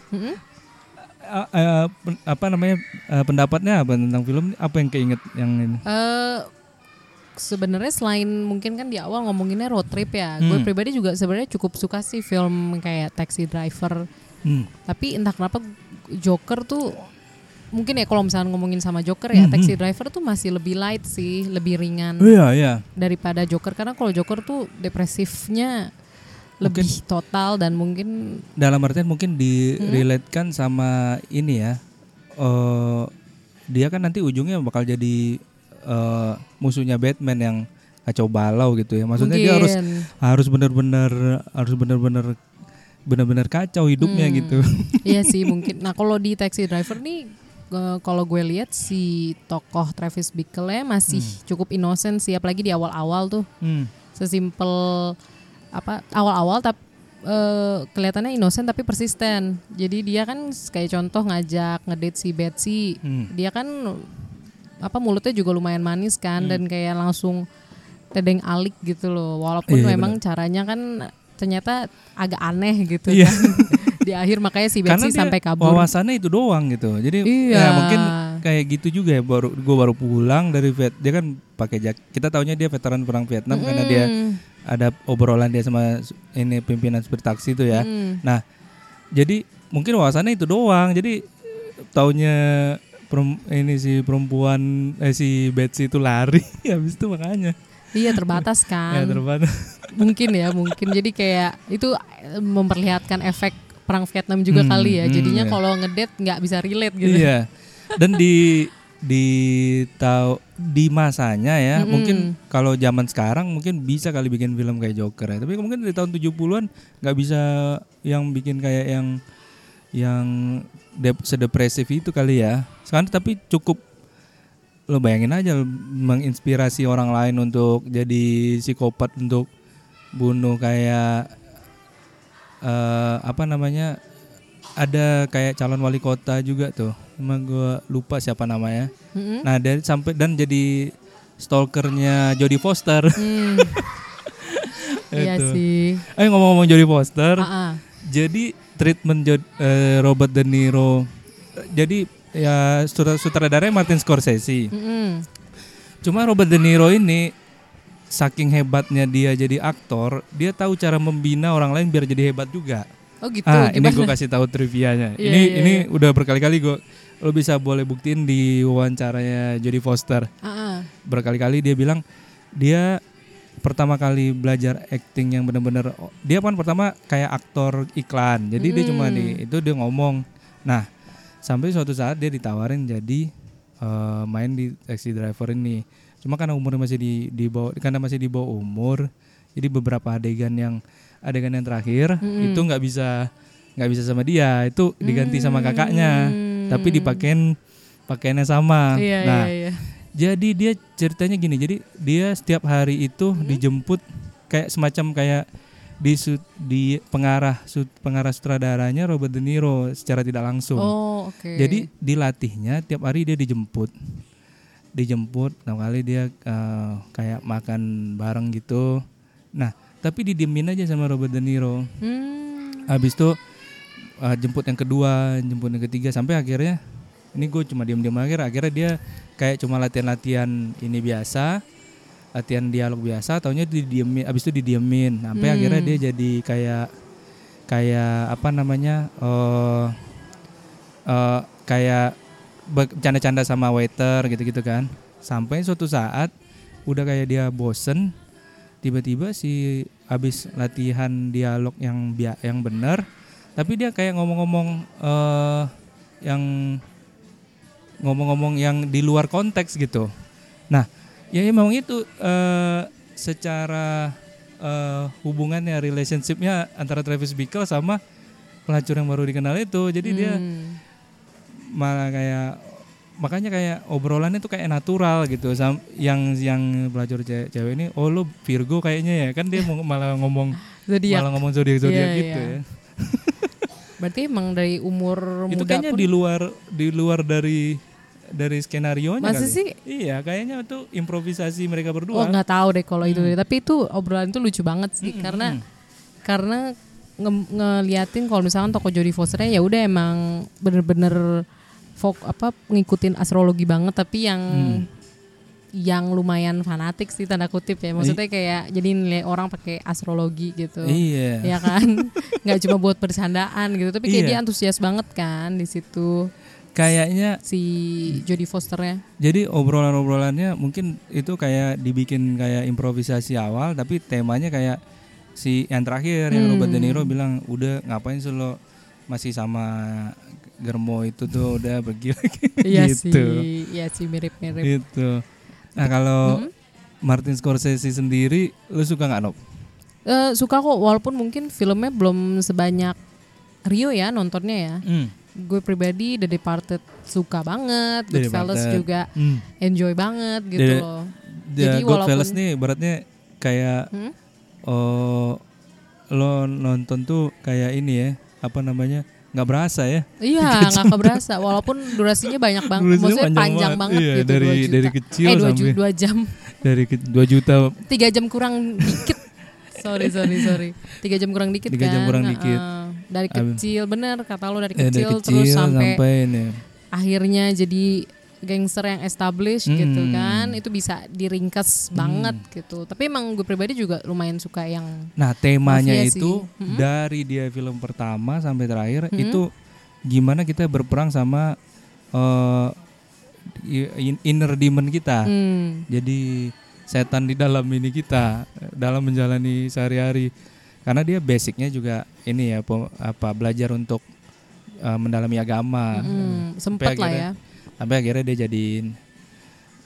Speaker 6: pen- apa namanya eh, pendapatnya apa tentang film apa yang keinget yang ini
Speaker 1: Eh sebenarnya selain mungkin kan di awal ngomonginnya road trip ya. Gue
Speaker 6: Hmm.
Speaker 1: pribadi juga sebenarnya cukup suka sih film kayak Taxi Driver.
Speaker 6: Hmm.
Speaker 1: Tapi entah kenapa Joker tuh mungkin ya kalau misalnya ngomongin sama Joker ya
Speaker 6: Hmm,
Speaker 1: Taxi Driver tuh masih lebih light sih, lebih ringan
Speaker 6: iya iya
Speaker 1: daripada Joker karena kalau Joker tuh depresifnya lebih total dan mungkin
Speaker 6: dalam artian mungkin direlatekan sama ini ya eh dia kan nanti ujungnya bakal jadi eh, musuhnya Batman yang kacau balau gitu ya maksudnya dia harus
Speaker 1: mungkin
Speaker 6: harus benar-benar harus benar-benar benar-benar kacau hidupnya
Speaker 1: Hmm.
Speaker 6: gitu
Speaker 1: Iya sih mungkin. Nah kalau di Taxi Driver nih, eh, kalau gue lihat si tokoh Travis Bickle ya masih cukup innocent sih, apalagi di awal-awal tuh
Speaker 6: Hmm.
Speaker 1: sesimpel apa awal-awal tapi kelihatannya innocent tapi persisten. Jadi dia kan kayak contoh ngajak ngedate si Betsy,
Speaker 6: Hmm.
Speaker 1: dia kan apa mulutnya juga lumayan manis kan dan kayak langsung tedeng alik gitu loh. Walaupun
Speaker 6: Iya,
Speaker 1: memang caranya kan ternyata agak aneh gitu
Speaker 6: Iya.
Speaker 1: kan. di akhir makanya si Betsy sampai kabur.
Speaker 6: wawasannya itu doang gitu jadi
Speaker 1: Iya.
Speaker 6: ya mungkin kayak gitu juga ya baru gue baru pulang dari Viet dia kan pakai jak kita taunya dia veteran perang Vietnam karena dia
Speaker 1: Mm.
Speaker 6: ada obrolan dia sama ini pimpinan supir taksi itu ya
Speaker 1: Mm.
Speaker 6: nah jadi mungkin wawasannya itu doang jadi taunya ini si perempuan eh si Betsy itu lari habis itu makanya
Speaker 1: Iya terbatas
Speaker 6: ya
Speaker 1: kan.
Speaker 6: terbatas
Speaker 1: mungkin ya mungkin jadi kayak itu eh, memperlihatkan efek perang Vietnam juga
Speaker 6: Hmm,
Speaker 1: kali ya.
Speaker 6: hmm,
Speaker 1: Jadinya
Speaker 6: iya.
Speaker 1: kalau ngedate nggak bisa relate gitu.
Speaker 6: Iya. Dan di di tahu di masanya ya,
Speaker 1: Mm-mm.
Speaker 6: mungkin kalau zaman sekarang mungkin bisa kali bikin film kayak Joker ya. Tapi mungkin di tahun 70-an nggak bisa yang bikin kayak yang yang dep- sedepresif itu kali ya. Sekarang tapi cukup lo bayangin aja lo menginspirasi orang lain untuk jadi psikopat untuk bunuh kayak eh apa namanya ada kayak calon wali kota juga tuh emang gue lupa siapa namanya
Speaker 1: Mm-mm.
Speaker 6: nah dari sampai dan jadi stalkernya Jodie Foster
Speaker 1: Hmm. iya
Speaker 6: Itu.
Speaker 1: sih.
Speaker 6: eh ngomong-ngomong Jodie Foster
Speaker 1: ah.
Speaker 6: jadi treatment Jo- eh, Robert De Niro jadi ya sutra- sutradaranya Martin Scorsese
Speaker 1: Mm-mm.
Speaker 6: Cuma Robert De Niro ini saking hebatnya dia jadi aktor, dia tahu cara membina orang lain biar jadi hebat juga.
Speaker 1: Oh gitu.
Speaker 6: ah, ini gue kasih tahu trivianya.
Speaker 1: Iya,
Speaker 6: ini
Speaker 1: iya,
Speaker 6: ini
Speaker 1: iya.
Speaker 6: udah berkali-kali gue lo bisa boleh buktiin di wawancaranya Jodie Foster.
Speaker 1: Ah, ah.
Speaker 6: Berkali-kali dia bilang dia pertama kali belajar acting yang benar-benar dia kan pertama kayak aktor iklan. Jadi dia cuma
Speaker 1: Hmm.
Speaker 6: di itu dia ngomong. Nah, sampai suatu saat dia ditawarin jadi eh, main di taxi driver ini. Cuma karena umurnya masih di di bawah karena masih di bawah umur, jadi beberapa adegan yang adegan yang terakhir
Speaker 1: Mm-mm.
Speaker 6: itu nggak bisa nggak bisa sama dia, itu diganti sama kakaknya. Tapi dipakein pakaiannya sama.
Speaker 1: Iya,
Speaker 6: nah,
Speaker 1: iya, iya.
Speaker 6: Jadi dia ceritanya gini, jadi dia setiap hari itu
Speaker 1: Hmm?
Speaker 6: dijemput kayak semacam kayak di su- di pengarah su- pengarah sutradaranya Robert De Niro secara tidak langsung.
Speaker 1: Oh, oke.
Speaker 6: Jadi dilatihnya tiap hari dia dijemput. Dijemput, enam kali dia eh, kayak makan bareng gitu. Nah, tapi didiemin aja sama Robert De Niro.
Speaker 1: Hmm.
Speaker 6: Habis itu eh, jemput yang kedua, jemput yang ketiga sampai akhirnya ini gue cuma diam-diam akhir akhirnya dia kayak cuma latihan-latihan ini biasa latihan dialog biasa taunya didiemin habis itu didiemin sampai
Speaker 1: Hmm.
Speaker 6: akhirnya dia jadi kayak kayak apa namanya eh eh, kayak bercanda-canda sama waiter gitu-gitu kan sampai suatu saat udah kayak dia bosen tiba-tiba si habis latihan dialog yang yang benar tapi dia kayak ngomong-ngomong eh yang ngomong-ngomong yang di luar konteks gitu nah ya memang itu eh secara eh hubungannya relationshipnya antara Travis Bickle sama pelacur yang baru dikenal itu jadi dia
Speaker 1: Hmm.
Speaker 6: malah kayak makanya kayak obrolannya tuh kayak natural gitu Sam- yang yang pelacur cewek, cewek ini oh lu Virgo kayaknya ya kan dia malah ngomong
Speaker 1: Zodiak.
Speaker 6: malah ngomong zodiak zodiak
Speaker 1: Iya,
Speaker 6: gitu
Speaker 1: iya.
Speaker 6: ya
Speaker 1: Berarti emang dari umur
Speaker 6: itu
Speaker 1: muda
Speaker 6: kayaknya
Speaker 1: pun
Speaker 6: di luar di luar dari dari skenario nya
Speaker 1: Masa sih?
Speaker 6: iya kayaknya itu improvisasi mereka
Speaker 1: Oh
Speaker 6: berdua
Speaker 1: nggak tahu deh kalau itu
Speaker 6: Hmm.
Speaker 1: deh. Tapi itu obrolan itu lucu banget sih karena karena nge- ngeliatin kalau misalkan toko Jodie Fosternya ya udah emang bener-bener fok apa ngikutin astrologi banget tapi yang
Speaker 6: Hmm.
Speaker 1: yang lumayan fanatik sih tanda kutip ya maksudnya kayak jadi nilai orang pakai astrologi gitu
Speaker 6: iya
Speaker 1: ya kan nggak cuma buat bercandaan gitu tapi kayak
Speaker 6: Iya.
Speaker 1: dia antusias banget kan di situ
Speaker 6: kayaknya
Speaker 1: si Jodie Fosternya
Speaker 6: jadi obrolan-obrolannya mungkin itu kayak dibikin kayak improvisasi awal tapi temanya kayak si yang terakhir yang
Speaker 1: Hmm.
Speaker 6: Robert De Niro bilang udah ngapain sih lo masih sama Germo itu tuh udah pergi lagi
Speaker 1: iya
Speaker 6: gitu
Speaker 1: sih iya sih mirip-mirip
Speaker 6: gitu nah kalau
Speaker 1: Hmm.
Speaker 6: Martin Scorsese sendiri lu suka nggak Nob?
Speaker 1: Eh, suka kok walaupun mungkin filmnya belum sebanyak Rio ya nontonnya ya.
Speaker 6: Hmm.
Speaker 1: Gue pribadi The Departed suka banget,
Speaker 6: The
Speaker 1: Goodfellas
Speaker 6: Departed.
Speaker 1: juga
Speaker 6: Hmm.
Speaker 1: enjoy banget gitu
Speaker 6: The-
Speaker 1: loh.
Speaker 6: The
Speaker 1: Jadi
Speaker 6: Goodfellas nih beratnya kayak
Speaker 1: Hmm?
Speaker 6: oh lo nonton tuh kayak ini ya apa namanya nggak berasa ya
Speaker 1: Iya nggak keberasa walaupun durasinya banyak banget,
Speaker 6: Durasinya
Speaker 1: maksudnya
Speaker 6: panjang
Speaker 1: panjang,
Speaker 6: banget.
Speaker 1: banget
Speaker 6: Iya,
Speaker 1: gitu.
Speaker 6: dari-
Speaker 1: juta.
Speaker 6: dari kecil
Speaker 1: eh dua, ju-
Speaker 6: sampai-
Speaker 1: dua jam,
Speaker 6: dari ke- 2 juta
Speaker 1: tiga jam kurang dikit. sorry sorry sorry, tiga jam kurang dikit
Speaker 6: Tiga
Speaker 1: kan.
Speaker 6: jam kurang dikit.
Speaker 1: Dari kecil bener kata lo dari
Speaker 6: eh, dari
Speaker 1: kecil,
Speaker 6: kecil
Speaker 1: terus sampai
Speaker 6: sampai ini
Speaker 1: akhirnya jadi gangster yang established gitu
Speaker 6: Hmm.
Speaker 1: kan itu bisa diringkas banget gitu tapi emang gue pribadi juga lumayan suka yang
Speaker 6: Nah temanya itu
Speaker 1: Mm-mm.
Speaker 6: dari dia film pertama sampai terakhir
Speaker 1: Mm-mm.
Speaker 6: itu gimana kita berperang sama in- inner demon kita.
Speaker 1: hmm,
Speaker 6: Jadi setan di dalam ini kita dalam menjalani sehari-hari. Karena dia basicnya juga ini ya apa belajar untuk eh, mendalami agama.
Speaker 1: hmm, sempet lah ya
Speaker 6: Sampai akhirnya dia jadiin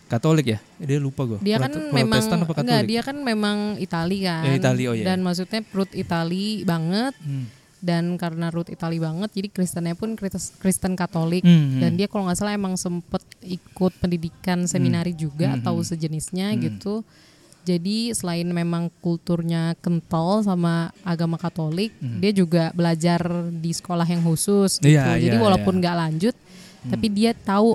Speaker 6: Katolik ya? Dia lupa gue.
Speaker 1: dia kan memang
Speaker 6: Protestan apa
Speaker 1: enggak dia kan memang Itali kan
Speaker 6: Ya, Itali, oh iya.
Speaker 1: dan maksudnya perut Itali banget
Speaker 6: Hmm.
Speaker 1: dan karena root Itali banget jadi Kristennya pun Kristen Katolik
Speaker 6: Hmm,
Speaker 1: dan dia kalau nggak salah emang sempet ikut pendidikan seminari juga
Speaker 6: Hmm,
Speaker 1: atau
Speaker 6: hmm.
Speaker 1: sejenisnya gitu jadi selain memang kulturnya kental sama agama Katolik dia juga belajar di sekolah yang khusus gitu
Speaker 6: Hmm. Iya,
Speaker 1: jadi
Speaker 6: iya,
Speaker 1: walaupun
Speaker 6: iya.
Speaker 1: nggak lanjut tapi dia tahu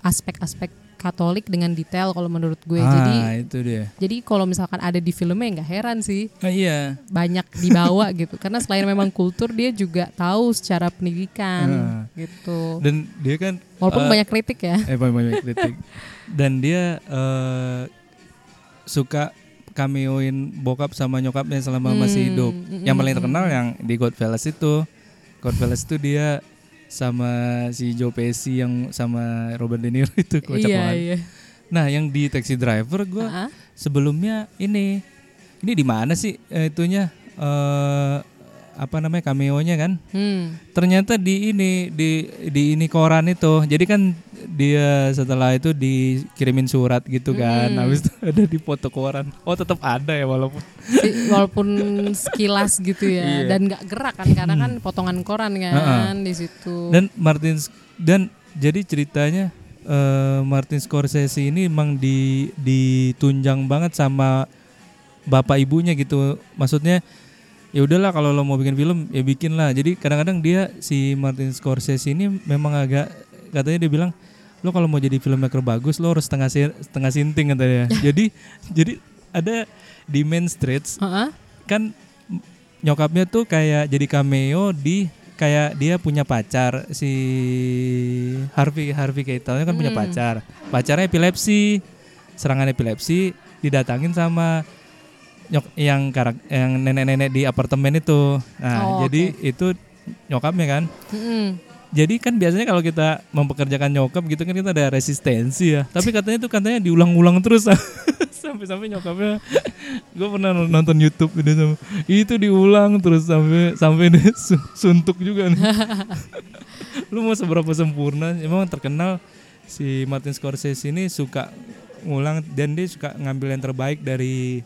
Speaker 1: aspek-aspek Katolik dengan detail kalau menurut gue
Speaker 6: ah,
Speaker 1: jadi
Speaker 6: itu dia.
Speaker 1: jadi kalau misalkan ada di filmnya nggak heran sih
Speaker 6: Ah, iya.
Speaker 1: banyak dibawa gitu karena selain memang kultur dia juga tahu secara pendidikan
Speaker 6: Ah.
Speaker 1: gitu
Speaker 6: Dan dia kan
Speaker 1: walaupun
Speaker 6: eh,
Speaker 1: banyak kritik ya
Speaker 6: eh banyak banyak kritik. Dan dia eh, suka cameoin bokap sama nyokapnya selama masih
Speaker 1: Hmm,
Speaker 6: hidup.
Speaker 1: mm,
Speaker 6: Yang paling
Speaker 1: mm,
Speaker 6: terkenal yang di Godfellas itu. Godfellas itu dia sama si Joe Pesci yang sama Robert De Niro itu kocak
Speaker 1: iya
Speaker 6: banget.
Speaker 1: iya
Speaker 6: Nah, yang di Taxi Driver gue
Speaker 1: Ah,
Speaker 6: sebelumnya ini ini di mana sih eh, itunya eh apa namanya cameo-nya kan?
Speaker 1: hmm.
Speaker 6: Ternyata di ini di di ini koran itu. Jadi kan dia setelah itu dikirimin surat gitu kan.
Speaker 1: Hmm.
Speaker 6: Habis itu ada di foto koran. Oh, tetap ada ya walaupun.
Speaker 1: Walaupun sekilas gitu ya
Speaker 6: Iya.
Speaker 1: dan nggak gerak kan karena kan potongan koran kan di situ
Speaker 6: Dan Martin dan jadi ceritanya eh, Martin Scorsese ini emang di ditunjang banget sama bapak ibunya gitu. Maksudnya ya udahlah kalau lo mau bikin film ya bikin lah. Jadi kadang-kadang dia si Martin Scorsese ini memang agak katanya dia bilang lo kalau mau jadi filmmaker bagus lo harus setengah setengah sinting katanya. jadi jadi ada di Main Streets
Speaker 1: Heeh.
Speaker 6: kan nyokapnya tuh kayak jadi cameo di kayak dia punya pacar si Harvey Harvey Keitel kan punya
Speaker 1: Hmm.
Speaker 6: pacar pacarnya epilepsi serangan epilepsi didatangin sama nyok yang karak yang nenek-nenek di apartemen itu nah
Speaker 1: Oh,
Speaker 6: jadi itu nyokapnya kan
Speaker 1: Mm-mm.
Speaker 6: jadi kan biasanya kalau kita mempekerjakan nyokap gitu kan kita ada resistensi ya. Tapi katanya itu katanya diulang-ulang terus sampai-sampai nyokapnya gue pernah nonton YouTube itu sama itu diulang terus sampai sampai dia su- suntuk juga nih. Lu mau seberapa sempurna? Emang terkenal si Martin Scorsese ini suka ngulang dan dia suka ngambil yang terbaik dari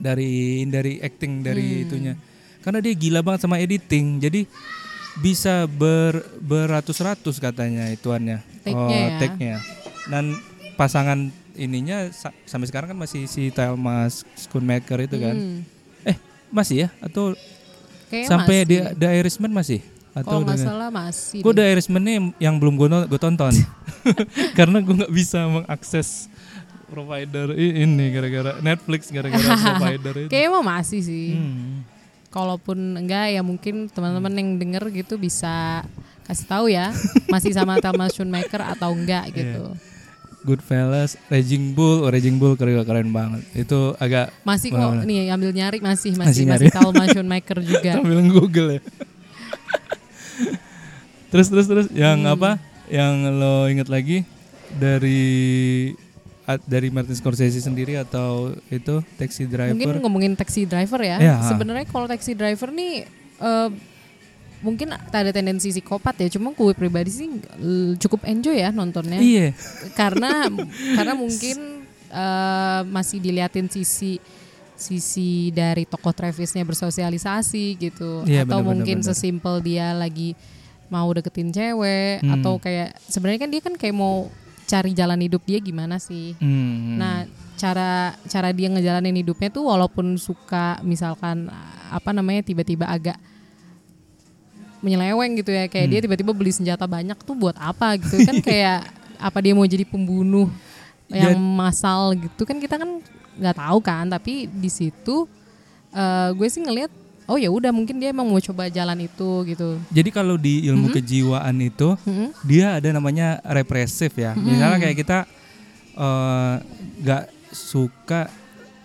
Speaker 6: dari dari acting dari itunya. Karena dia gila banget sama editing. Jadi bisa ber beratus-ratus katanya ituannya.
Speaker 1: Take-nya ya.
Speaker 6: take-nya. Dan pasangan ininya sa- sampai sekarang kan masih si Thelma Schoonmaker itu kan.
Speaker 1: Hmm.
Speaker 6: Eh, masih ya atau
Speaker 1: Kayaknya
Speaker 6: sampai
Speaker 1: masih.
Speaker 6: dia The Irishman masih?
Speaker 1: kalau nggak
Speaker 6: udah-
Speaker 1: salah masih
Speaker 6: Gue. The Irishman nih yang belum gue gue tonton karena gue nggak bisa mengakses provider ini gara-gara Netflix gara-gara provider itu.
Speaker 1: kayaknya emang masih sih
Speaker 6: Hmm.
Speaker 1: kalaupun enggak ya mungkin teman-teman yang denger gitu bisa kasih tahu ya masih sama Thelma Schoonmaker atau enggak gitu
Speaker 6: Goodfellas, Raging Bull, oh, Raging Bull keren keren banget. Itu agak
Speaker 1: masih kok
Speaker 6: Mana?
Speaker 1: nih ambil nyari masih
Speaker 6: Masih
Speaker 1: masih
Speaker 6: nyari.
Speaker 1: masih juga
Speaker 6: sambil Google ya. terus terus terus yang
Speaker 1: Hmm.
Speaker 6: apa? Yang lo inget lagi dari dari Martin Scorsese sendiri atau itu Taxi Driver?
Speaker 1: mungkin ngomongin taxi driver ya
Speaker 6: Ya.
Speaker 1: sebenarnya kalau taxi driver nih eh, mungkin ada tendensi psikopat ya cuma gue pribadi sih cukup enjoy ya nontonnya
Speaker 6: Iya.
Speaker 1: karena karena mungkin eh, masih diliatin sisi sisi dari tokoh Travisnya bersosialisasi gitu
Speaker 6: Iya,
Speaker 1: atau
Speaker 6: benar,
Speaker 1: mungkin
Speaker 6: benar.
Speaker 1: sesimpel dia lagi mau deketin cewek
Speaker 6: Hmm.
Speaker 1: atau kayak sebenarnya kan dia kan kayak mau cari jalan hidup dia gimana sih
Speaker 6: Hmm.
Speaker 1: Nah, cara cara dia ngejalanin hidupnya tuh walaupun suka misalkan apa namanya tiba-tiba agak menyeleweng gitu ya, kayak
Speaker 6: Hmm.
Speaker 1: dia tiba-tiba beli senjata banyak tuh buat apa gitu kan kayak apa dia mau jadi pembunuh yang massal gitu kan kita kan nggak tahu kan, tapi di situ eh, gue sih ngelihat oh ya udah mungkin dia emang mau coba jalan itu gitu.
Speaker 6: Jadi kalau di ilmu kejiwaan itu
Speaker 1: Mm-mm.
Speaker 6: dia ada namanya represif ya. Misalnya kayak kita eh, nggak suka,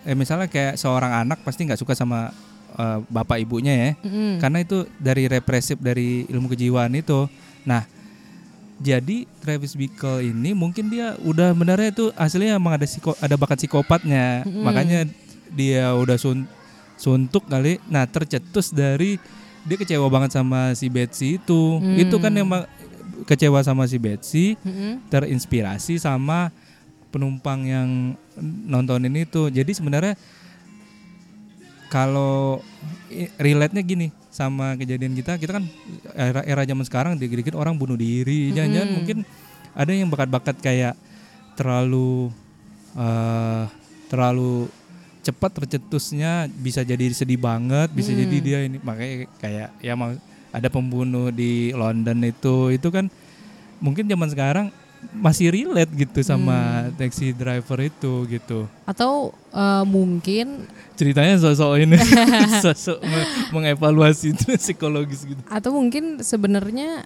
Speaker 6: eh misalnya kayak seorang anak pasti nggak suka sama eh, bapak ibunya ya,
Speaker 1: Mm-mm.
Speaker 6: karena itu dari represif dari ilmu kejiwaan itu. Nah, jadi Travis Bickle ini mungkin dia udah benarnya itu aslinya emang ada psiko, ada bakat psikopatnya, makanya dia udah sun, suntuk kali. Nah tercetus dari dia kecewa banget sama si Betsy itu. Itu kan emang kecewa sama si Betsy,
Speaker 1: Mm-mm.
Speaker 6: terinspirasi sama penumpang yang nontonin itu. Jadi sebenarnya kalau relate-nya gini sama kejadian kita, kita kan era era zaman sekarang dikit-dikit orang bunuh diri, jangan-jangan mungkin ada yang bakat-bakat kayak terlalu eh terlalu cepat tercetusnya bisa jadi sedih banget, bisa jadi dia ini. Makanya kayak ya ada pembunuh di London itu itu kan mungkin zaman sekarang masih relate gitu sama taxi driver itu gitu.
Speaker 1: Atau eh, mungkin
Speaker 6: ceritanya sosok ini sosok me- mengevaluasi itu psikologis gitu.
Speaker 1: Atau mungkin sebenarnya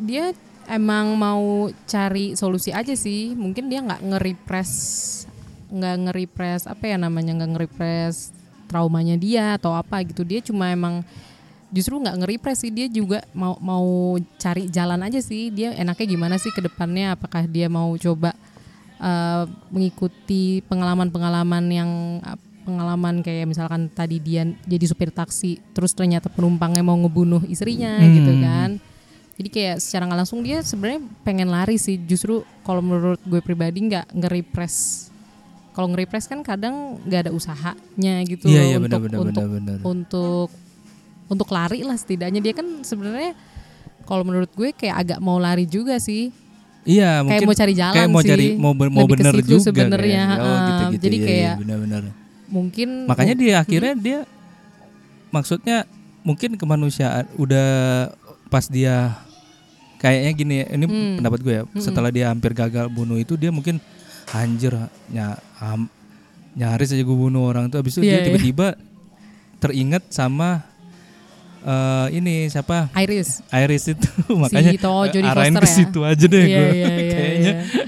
Speaker 1: dia emang mau cari solusi aja sih. Mungkin dia nggak nge-repress nggak nge-repress apa ya namanya nggak nge-repress traumanya dia atau apa gitu. Dia cuma emang justru nggak nge-repress sih dia juga mau mau cari jalan aja sih. Dia enaknya gimana sih ke depannya? Apakah dia mau coba eh, mengikuti pengalaman-pengalaman yang pengalaman kayak misalkan tadi dia jadi supir taksi terus ternyata penumpangnya mau ngebunuh istrinya
Speaker 6: Hmm.
Speaker 1: gitu kan. Jadi kayak secara nggak langsung dia sebenarnya pengen lari sih. Justru kalau menurut gue pribadi nggak nge-repress kalau nge-repress kan kadang nggak ada usahanya gitu
Speaker 6: Iya,
Speaker 1: loh
Speaker 6: iya,
Speaker 1: untuk
Speaker 6: benar,
Speaker 1: untuk
Speaker 6: benar, benar.
Speaker 1: untuk untuk lari lah setidaknya. Dia kan sebenarnya kalau menurut gue kayak agak mau lari juga sih.
Speaker 6: Iya
Speaker 1: kayak
Speaker 6: mungkin
Speaker 1: mau cari jalan
Speaker 6: kayak mau
Speaker 1: sih.
Speaker 6: cari mau ber- mau bener juga
Speaker 1: sebenarnya
Speaker 6: oh,
Speaker 1: heeh.
Speaker 6: gitu-gitu.
Speaker 1: jadi
Speaker 6: iya, iya,
Speaker 1: kayak
Speaker 6: benar-benar.
Speaker 1: mungkin
Speaker 6: makanya dia akhirnya dia maksudnya mungkin kemanusiaan udah pas dia kayaknya gini ya, ini
Speaker 1: Hmm.
Speaker 6: pendapat gue ya setelah dia hampir gagal bunuh itu dia mungkin anjir ny nyaris aja gue bunuh orang tuh habis itu
Speaker 1: Iya,
Speaker 6: dia
Speaker 1: iya.
Speaker 6: tiba-tiba teringat sama eh, ini siapa
Speaker 1: Iris
Speaker 6: Iris itu makanya
Speaker 1: itu, oh, Jodie
Speaker 6: arahin ke
Speaker 1: ya?
Speaker 6: situ aja deh
Speaker 1: Iya,
Speaker 6: gue
Speaker 1: iya, iya,
Speaker 6: kayaknya
Speaker 1: iya.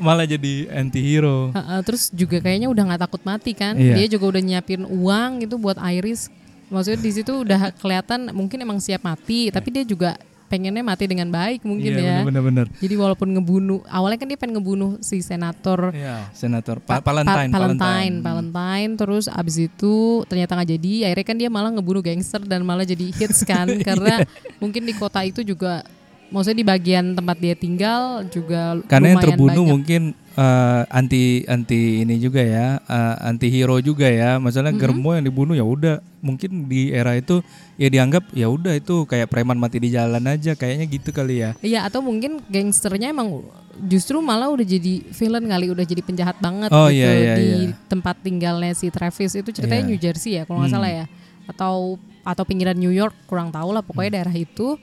Speaker 6: malah jadi anti hero
Speaker 1: Heeh, terus juga kayaknya udah nggak takut mati kan
Speaker 6: Iya.
Speaker 1: dia juga udah nyiapin uang gitu buat Iris maksudnya di situ udah kelihatan mungkin emang siap mati tapi dia juga pengennya mati dengan baik mungkin
Speaker 6: iya
Speaker 1: ya
Speaker 6: bener-bener
Speaker 1: jadi walaupun ngebunuh awalnya kan dia pengen ngebunuh si senator
Speaker 6: Iya, senator pa-
Speaker 1: Pa-
Speaker 6: Valentine,
Speaker 1: Pa- Valentine.
Speaker 6: Valentine,
Speaker 1: terus abis itu ternyata nggak jadi. Akhirnya kan dia malah ngebunuh gangster dan malah jadi hits kan, karena mungkin di kota itu juga, maksudnya di bagian tempat dia tinggal juga
Speaker 6: Karena yang terbunuh
Speaker 1: banyak.
Speaker 6: mungkin eh, anti anti ini juga ya, eh, anti hero juga ya. Masalah Germo yang dibunuh ya udah, mungkin di era itu ya dianggap ya udah itu kayak preman mati di jalan aja, kayaknya gitu kali ya.
Speaker 1: Iya atau mungkin gangsternya emang justru malah udah jadi villain kali, udah jadi penjahat banget
Speaker 6: Oh,
Speaker 1: gitu
Speaker 6: iya, iya,
Speaker 1: di
Speaker 6: iya.
Speaker 1: tempat tinggalnya si Travis itu ceritanya
Speaker 6: Iya.
Speaker 1: New Jersey ya kalau nggak
Speaker 6: Hmm.
Speaker 1: salah ya, atau atau pinggiran New York kurang tahu lah
Speaker 6: Hmm.
Speaker 1: pokoknya daerah itu.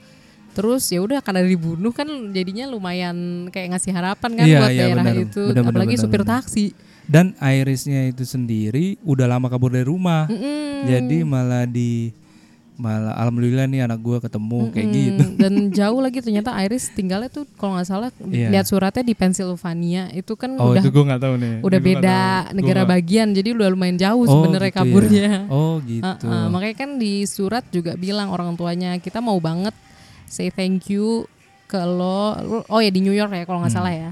Speaker 1: Terus ya udah karena dibunuh kan jadinya lumayan kayak ngasih harapan kan
Speaker 6: Iya,
Speaker 1: buat
Speaker 6: iya,
Speaker 1: daerah
Speaker 6: benar.
Speaker 1: itu,
Speaker 6: Benar, benar,
Speaker 1: apalagi
Speaker 6: benar,
Speaker 1: supir
Speaker 6: benar.
Speaker 1: taksi.
Speaker 6: Dan Irisnya itu sendiri udah lama kabur dari rumah.
Speaker 1: Mm-mm.
Speaker 6: Jadi malah di malah alhamdulillah nih anak gua ketemu kayak
Speaker 1: Mm-mm.
Speaker 6: gitu.
Speaker 1: Dan jauh lagi ternyata Iris tinggalnya tuh kalau nggak salah
Speaker 6: Iya.
Speaker 1: lihat suratnya di Pennsylvania itu kan
Speaker 6: Oh,
Speaker 1: udah
Speaker 6: itu gua nggak tahu nih.
Speaker 1: udah
Speaker 6: Itu gua
Speaker 1: beda
Speaker 6: tahu. Gua
Speaker 1: negara
Speaker 6: nggak-
Speaker 1: bagian jadi udah lumayan jauh
Speaker 6: Oh,
Speaker 1: sebenarnya
Speaker 6: gitu ya.
Speaker 1: kaburnya.
Speaker 6: Oh, gitu.
Speaker 1: Heeh, makanya kan di surat juga bilang orang tuanya kita mau banget say thank you ke lo. Oh ya di New York ya kalau nggak
Speaker 6: Hmm.
Speaker 1: salah ya.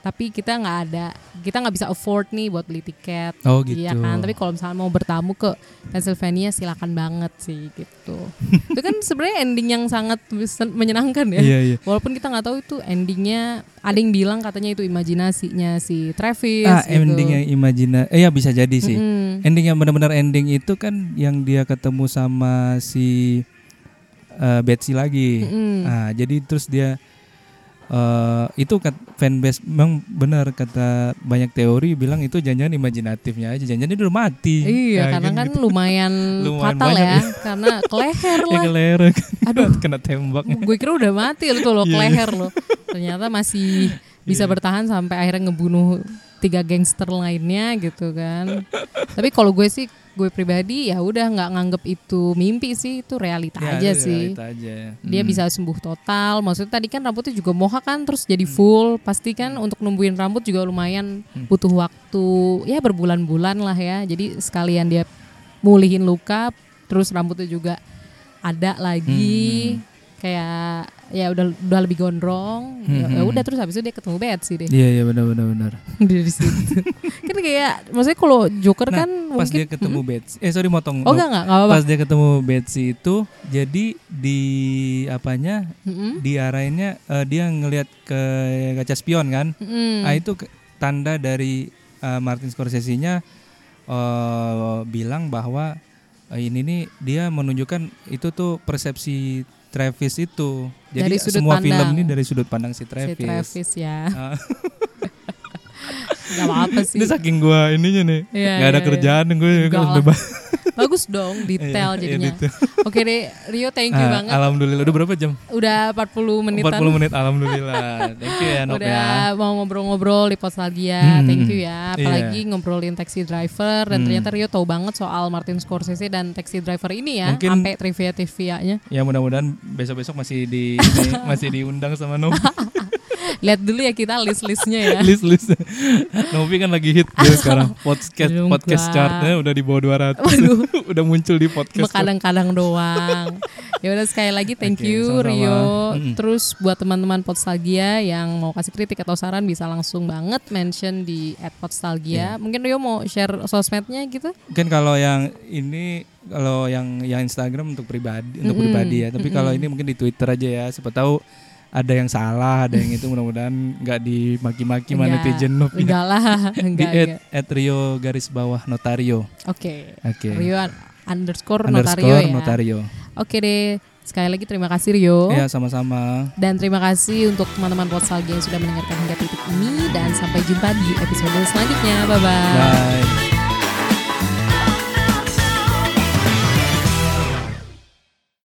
Speaker 1: Tapi kita nggak ada, kita nggak bisa afford nih buat beli tiket.
Speaker 6: Oh,
Speaker 1: Iya
Speaker 6: gitu.
Speaker 1: kan. Tapi kalau misalnya mau bertamu ke Pennsylvania silakan banget sih gitu. itu kan sebenarnya ending yang sangat menyenangkan ya.
Speaker 6: Iya, iya.
Speaker 1: Walaupun kita nggak tahu itu endingnya, ada yang bilang katanya itu imajinasinya si Travis.
Speaker 6: Ah,
Speaker 1: gitu.
Speaker 6: ending yang imajina eh ya bisa jadi sih.
Speaker 1: Mm-mm.
Speaker 6: Ending yang benar-benar ending itu kan yang dia ketemu sama si eh, Betsy lagi.
Speaker 1: Mm-mm.
Speaker 6: Nah, jadi terus dia eh itu kat, fanbase memang benar kata banyak teori bilang itu jangan-jangan imajinatifnya aja. Jangan-jangan dia udah mati.
Speaker 1: Iya,
Speaker 6: Nah,
Speaker 1: karena kan
Speaker 6: gitu.
Speaker 1: lumayan,
Speaker 6: Lumayan
Speaker 1: fatal ya,
Speaker 6: ya.
Speaker 1: karena ke leher
Speaker 6: Ya
Speaker 1: lah.
Speaker 6: kelereng.
Speaker 1: Aduh.
Speaker 6: kena tembak.
Speaker 1: Gue kira udah mati tuh loh, ke
Speaker 6: Iya, iya.
Speaker 1: leher loh. Ternyata masih bisa bertahan sampai akhirnya ngebunuh tiga gangster lainnya gitu kan. Tapi kalau gue sih, gue pribadi ya udah nggak nganggep itu mimpi sih, itu realita
Speaker 6: Ya,
Speaker 1: aja
Speaker 6: itu
Speaker 1: sih.
Speaker 6: realita aja.
Speaker 1: Dia
Speaker 6: Hmm.
Speaker 1: bisa sembuh total. Maksudnya tadi kan rambutnya juga mohak kan, terus jadi full. Pasti kan untuk numbuhin rambut juga lumayan
Speaker 6: Hmm.
Speaker 1: butuh waktu, ya berbulan-bulan lah ya. Jadi sekalian dia mulihin luka, terus rambutnya juga ada lagi.
Speaker 6: Hmm.
Speaker 1: Kayak ya udah udah lebih gondrong. Ya,
Speaker 6: Hmm,
Speaker 1: ya
Speaker 6: hmm.
Speaker 1: udah terus habis itu dia ketemu Betsy deh
Speaker 6: Iya iya benar benar benar.
Speaker 1: dari situ. kan kayak maksudnya kalau Joker
Speaker 6: Nah,
Speaker 1: kan
Speaker 6: pas
Speaker 1: mungkin
Speaker 6: dia ketemu Betsy, eh sorry motong.
Speaker 1: Oh enggak enggak enggak apa-apa.
Speaker 6: Pas dia ketemu Betsy itu, jadi di apanya?
Speaker 1: Mm-mm.
Speaker 6: Diarahinnya eh, dia ngelihat ke kaca spion kan?
Speaker 1: Mm-mm.
Speaker 6: Ah itu ke- tanda dari eh, Martin Scorsese-nya eh, bilang bahwa ini nih dia menunjukkan itu tuh persepsi Travis itu. Jadi
Speaker 1: Dari sudut
Speaker 6: semua film
Speaker 1: pandang.
Speaker 6: ini dari sudut pandang si
Speaker 1: Si
Speaker 6: Travis.
Speaker 1: Travis ya.
Speaker 6: Ah.
Speaker 1: Gak apa-apa sih.
Speaker 6: Ini saking gua ininya nih,
Speaker 1: Iya,
Speaker 6: nggak ada
Speaker 1: iya,
Speaker 6: kerjaan gue
Speaker 1: Enggak. Bagus dong, detail
Speaker 6: Iya, iya,
Speaker 1: jadinya.
Speaker 6: detail.
Speaker 1: Oke deh, Rio thank you
Speaker 6: Ah,
Speaker 1: banget.
Speaker 6: Alhamdulillah udah berapa jam?
Speaker 1: Udah 40 menitan.
Speaker 6: 40 menit alhamdulillah. Thank you ya Nop
Speaker 1: Udah
Speaker 6: ya.
Speaker 1: mau ngobrol-ngobrol di Nostalgia.
Speaker 6: Hmm,
Speaker 1: Thank you ya.
Speaker 6: iya.
Speaker 1: Apalagi ngobrolin Taxi Driver dan
Speaker 6: Hmm.
Speaker 1: ternyata Rio tahu banget soal Martin Scorsese dan Taxi Driver ini ya.
Speaker 6: Mungkin-
Speaker 1: Sampai trivia-trivianya.
Speaker 6: Ya mudah-mudahan besok-besok masih di masih diundang sama Novi.
Speaker 1: Lihat dulu ya kita list-listnya ya.
Speaker 6: list list. Novi kan lagi hit dia sekarang. Podcast
Speaker 1: Aduh,
Speaker 6: podcast chartnya udah di bawah 200.
Speaker 1: Waduh.
Speaker 6: udah muncul di podcast.
Speaker 1: kadang-kadang doang. ya udah sekali lagi thank
Speaker 6: Oke,
Speaker 1: you
Speaker 6: sama-sama.
Speaker 1: Rio.
Speaker 6: Mm-mm.
Speaker 1: Terus buat teman-teman Podstalgia yang mau kasih kritik atau saran bisa langsung banget mention di. @podstalgia. Mungkin Rio mau share sosmednya gitu?
Speaker 6: Mungkin kalau yang ini kalau yang yang Instagram untuk pribadi untuk pribadi ya. Tapi kalau ini mungkin di Twitter aja ya. Siapa tahu ada yang salah, ada yang itu mudah-mudahan nggak dimaki-maki sama
Speaker 1: Enggak.
Speaker 6: netizen Nov.
Speaker 1: Enggak lah,
Speaker 6: Di
Speaker 1: enggak.
Speaker 6: at,
Speaker 1: enggak.
Speaker 6: at Rio garis bawah notario.
Speaker 1: Oke.
Speaker 6: Oke.
Speaker 1: Rio un- underscore,
Speaker 6: Underscore
Speaker 1: notario ya.
Speaker 6: notario.
Speaker 1: Oke deh. Sekali lagi terima kasih Rio.
Speaker 6: Ya sama-sama.
Speaker 1: Dan terima kasih untuk teman-teman Podstalgia yang sudah mendengarkan hingga titik ini dan sampai jumpa di episode selanjutnya. Bye bye.
Speaker 6: Bye.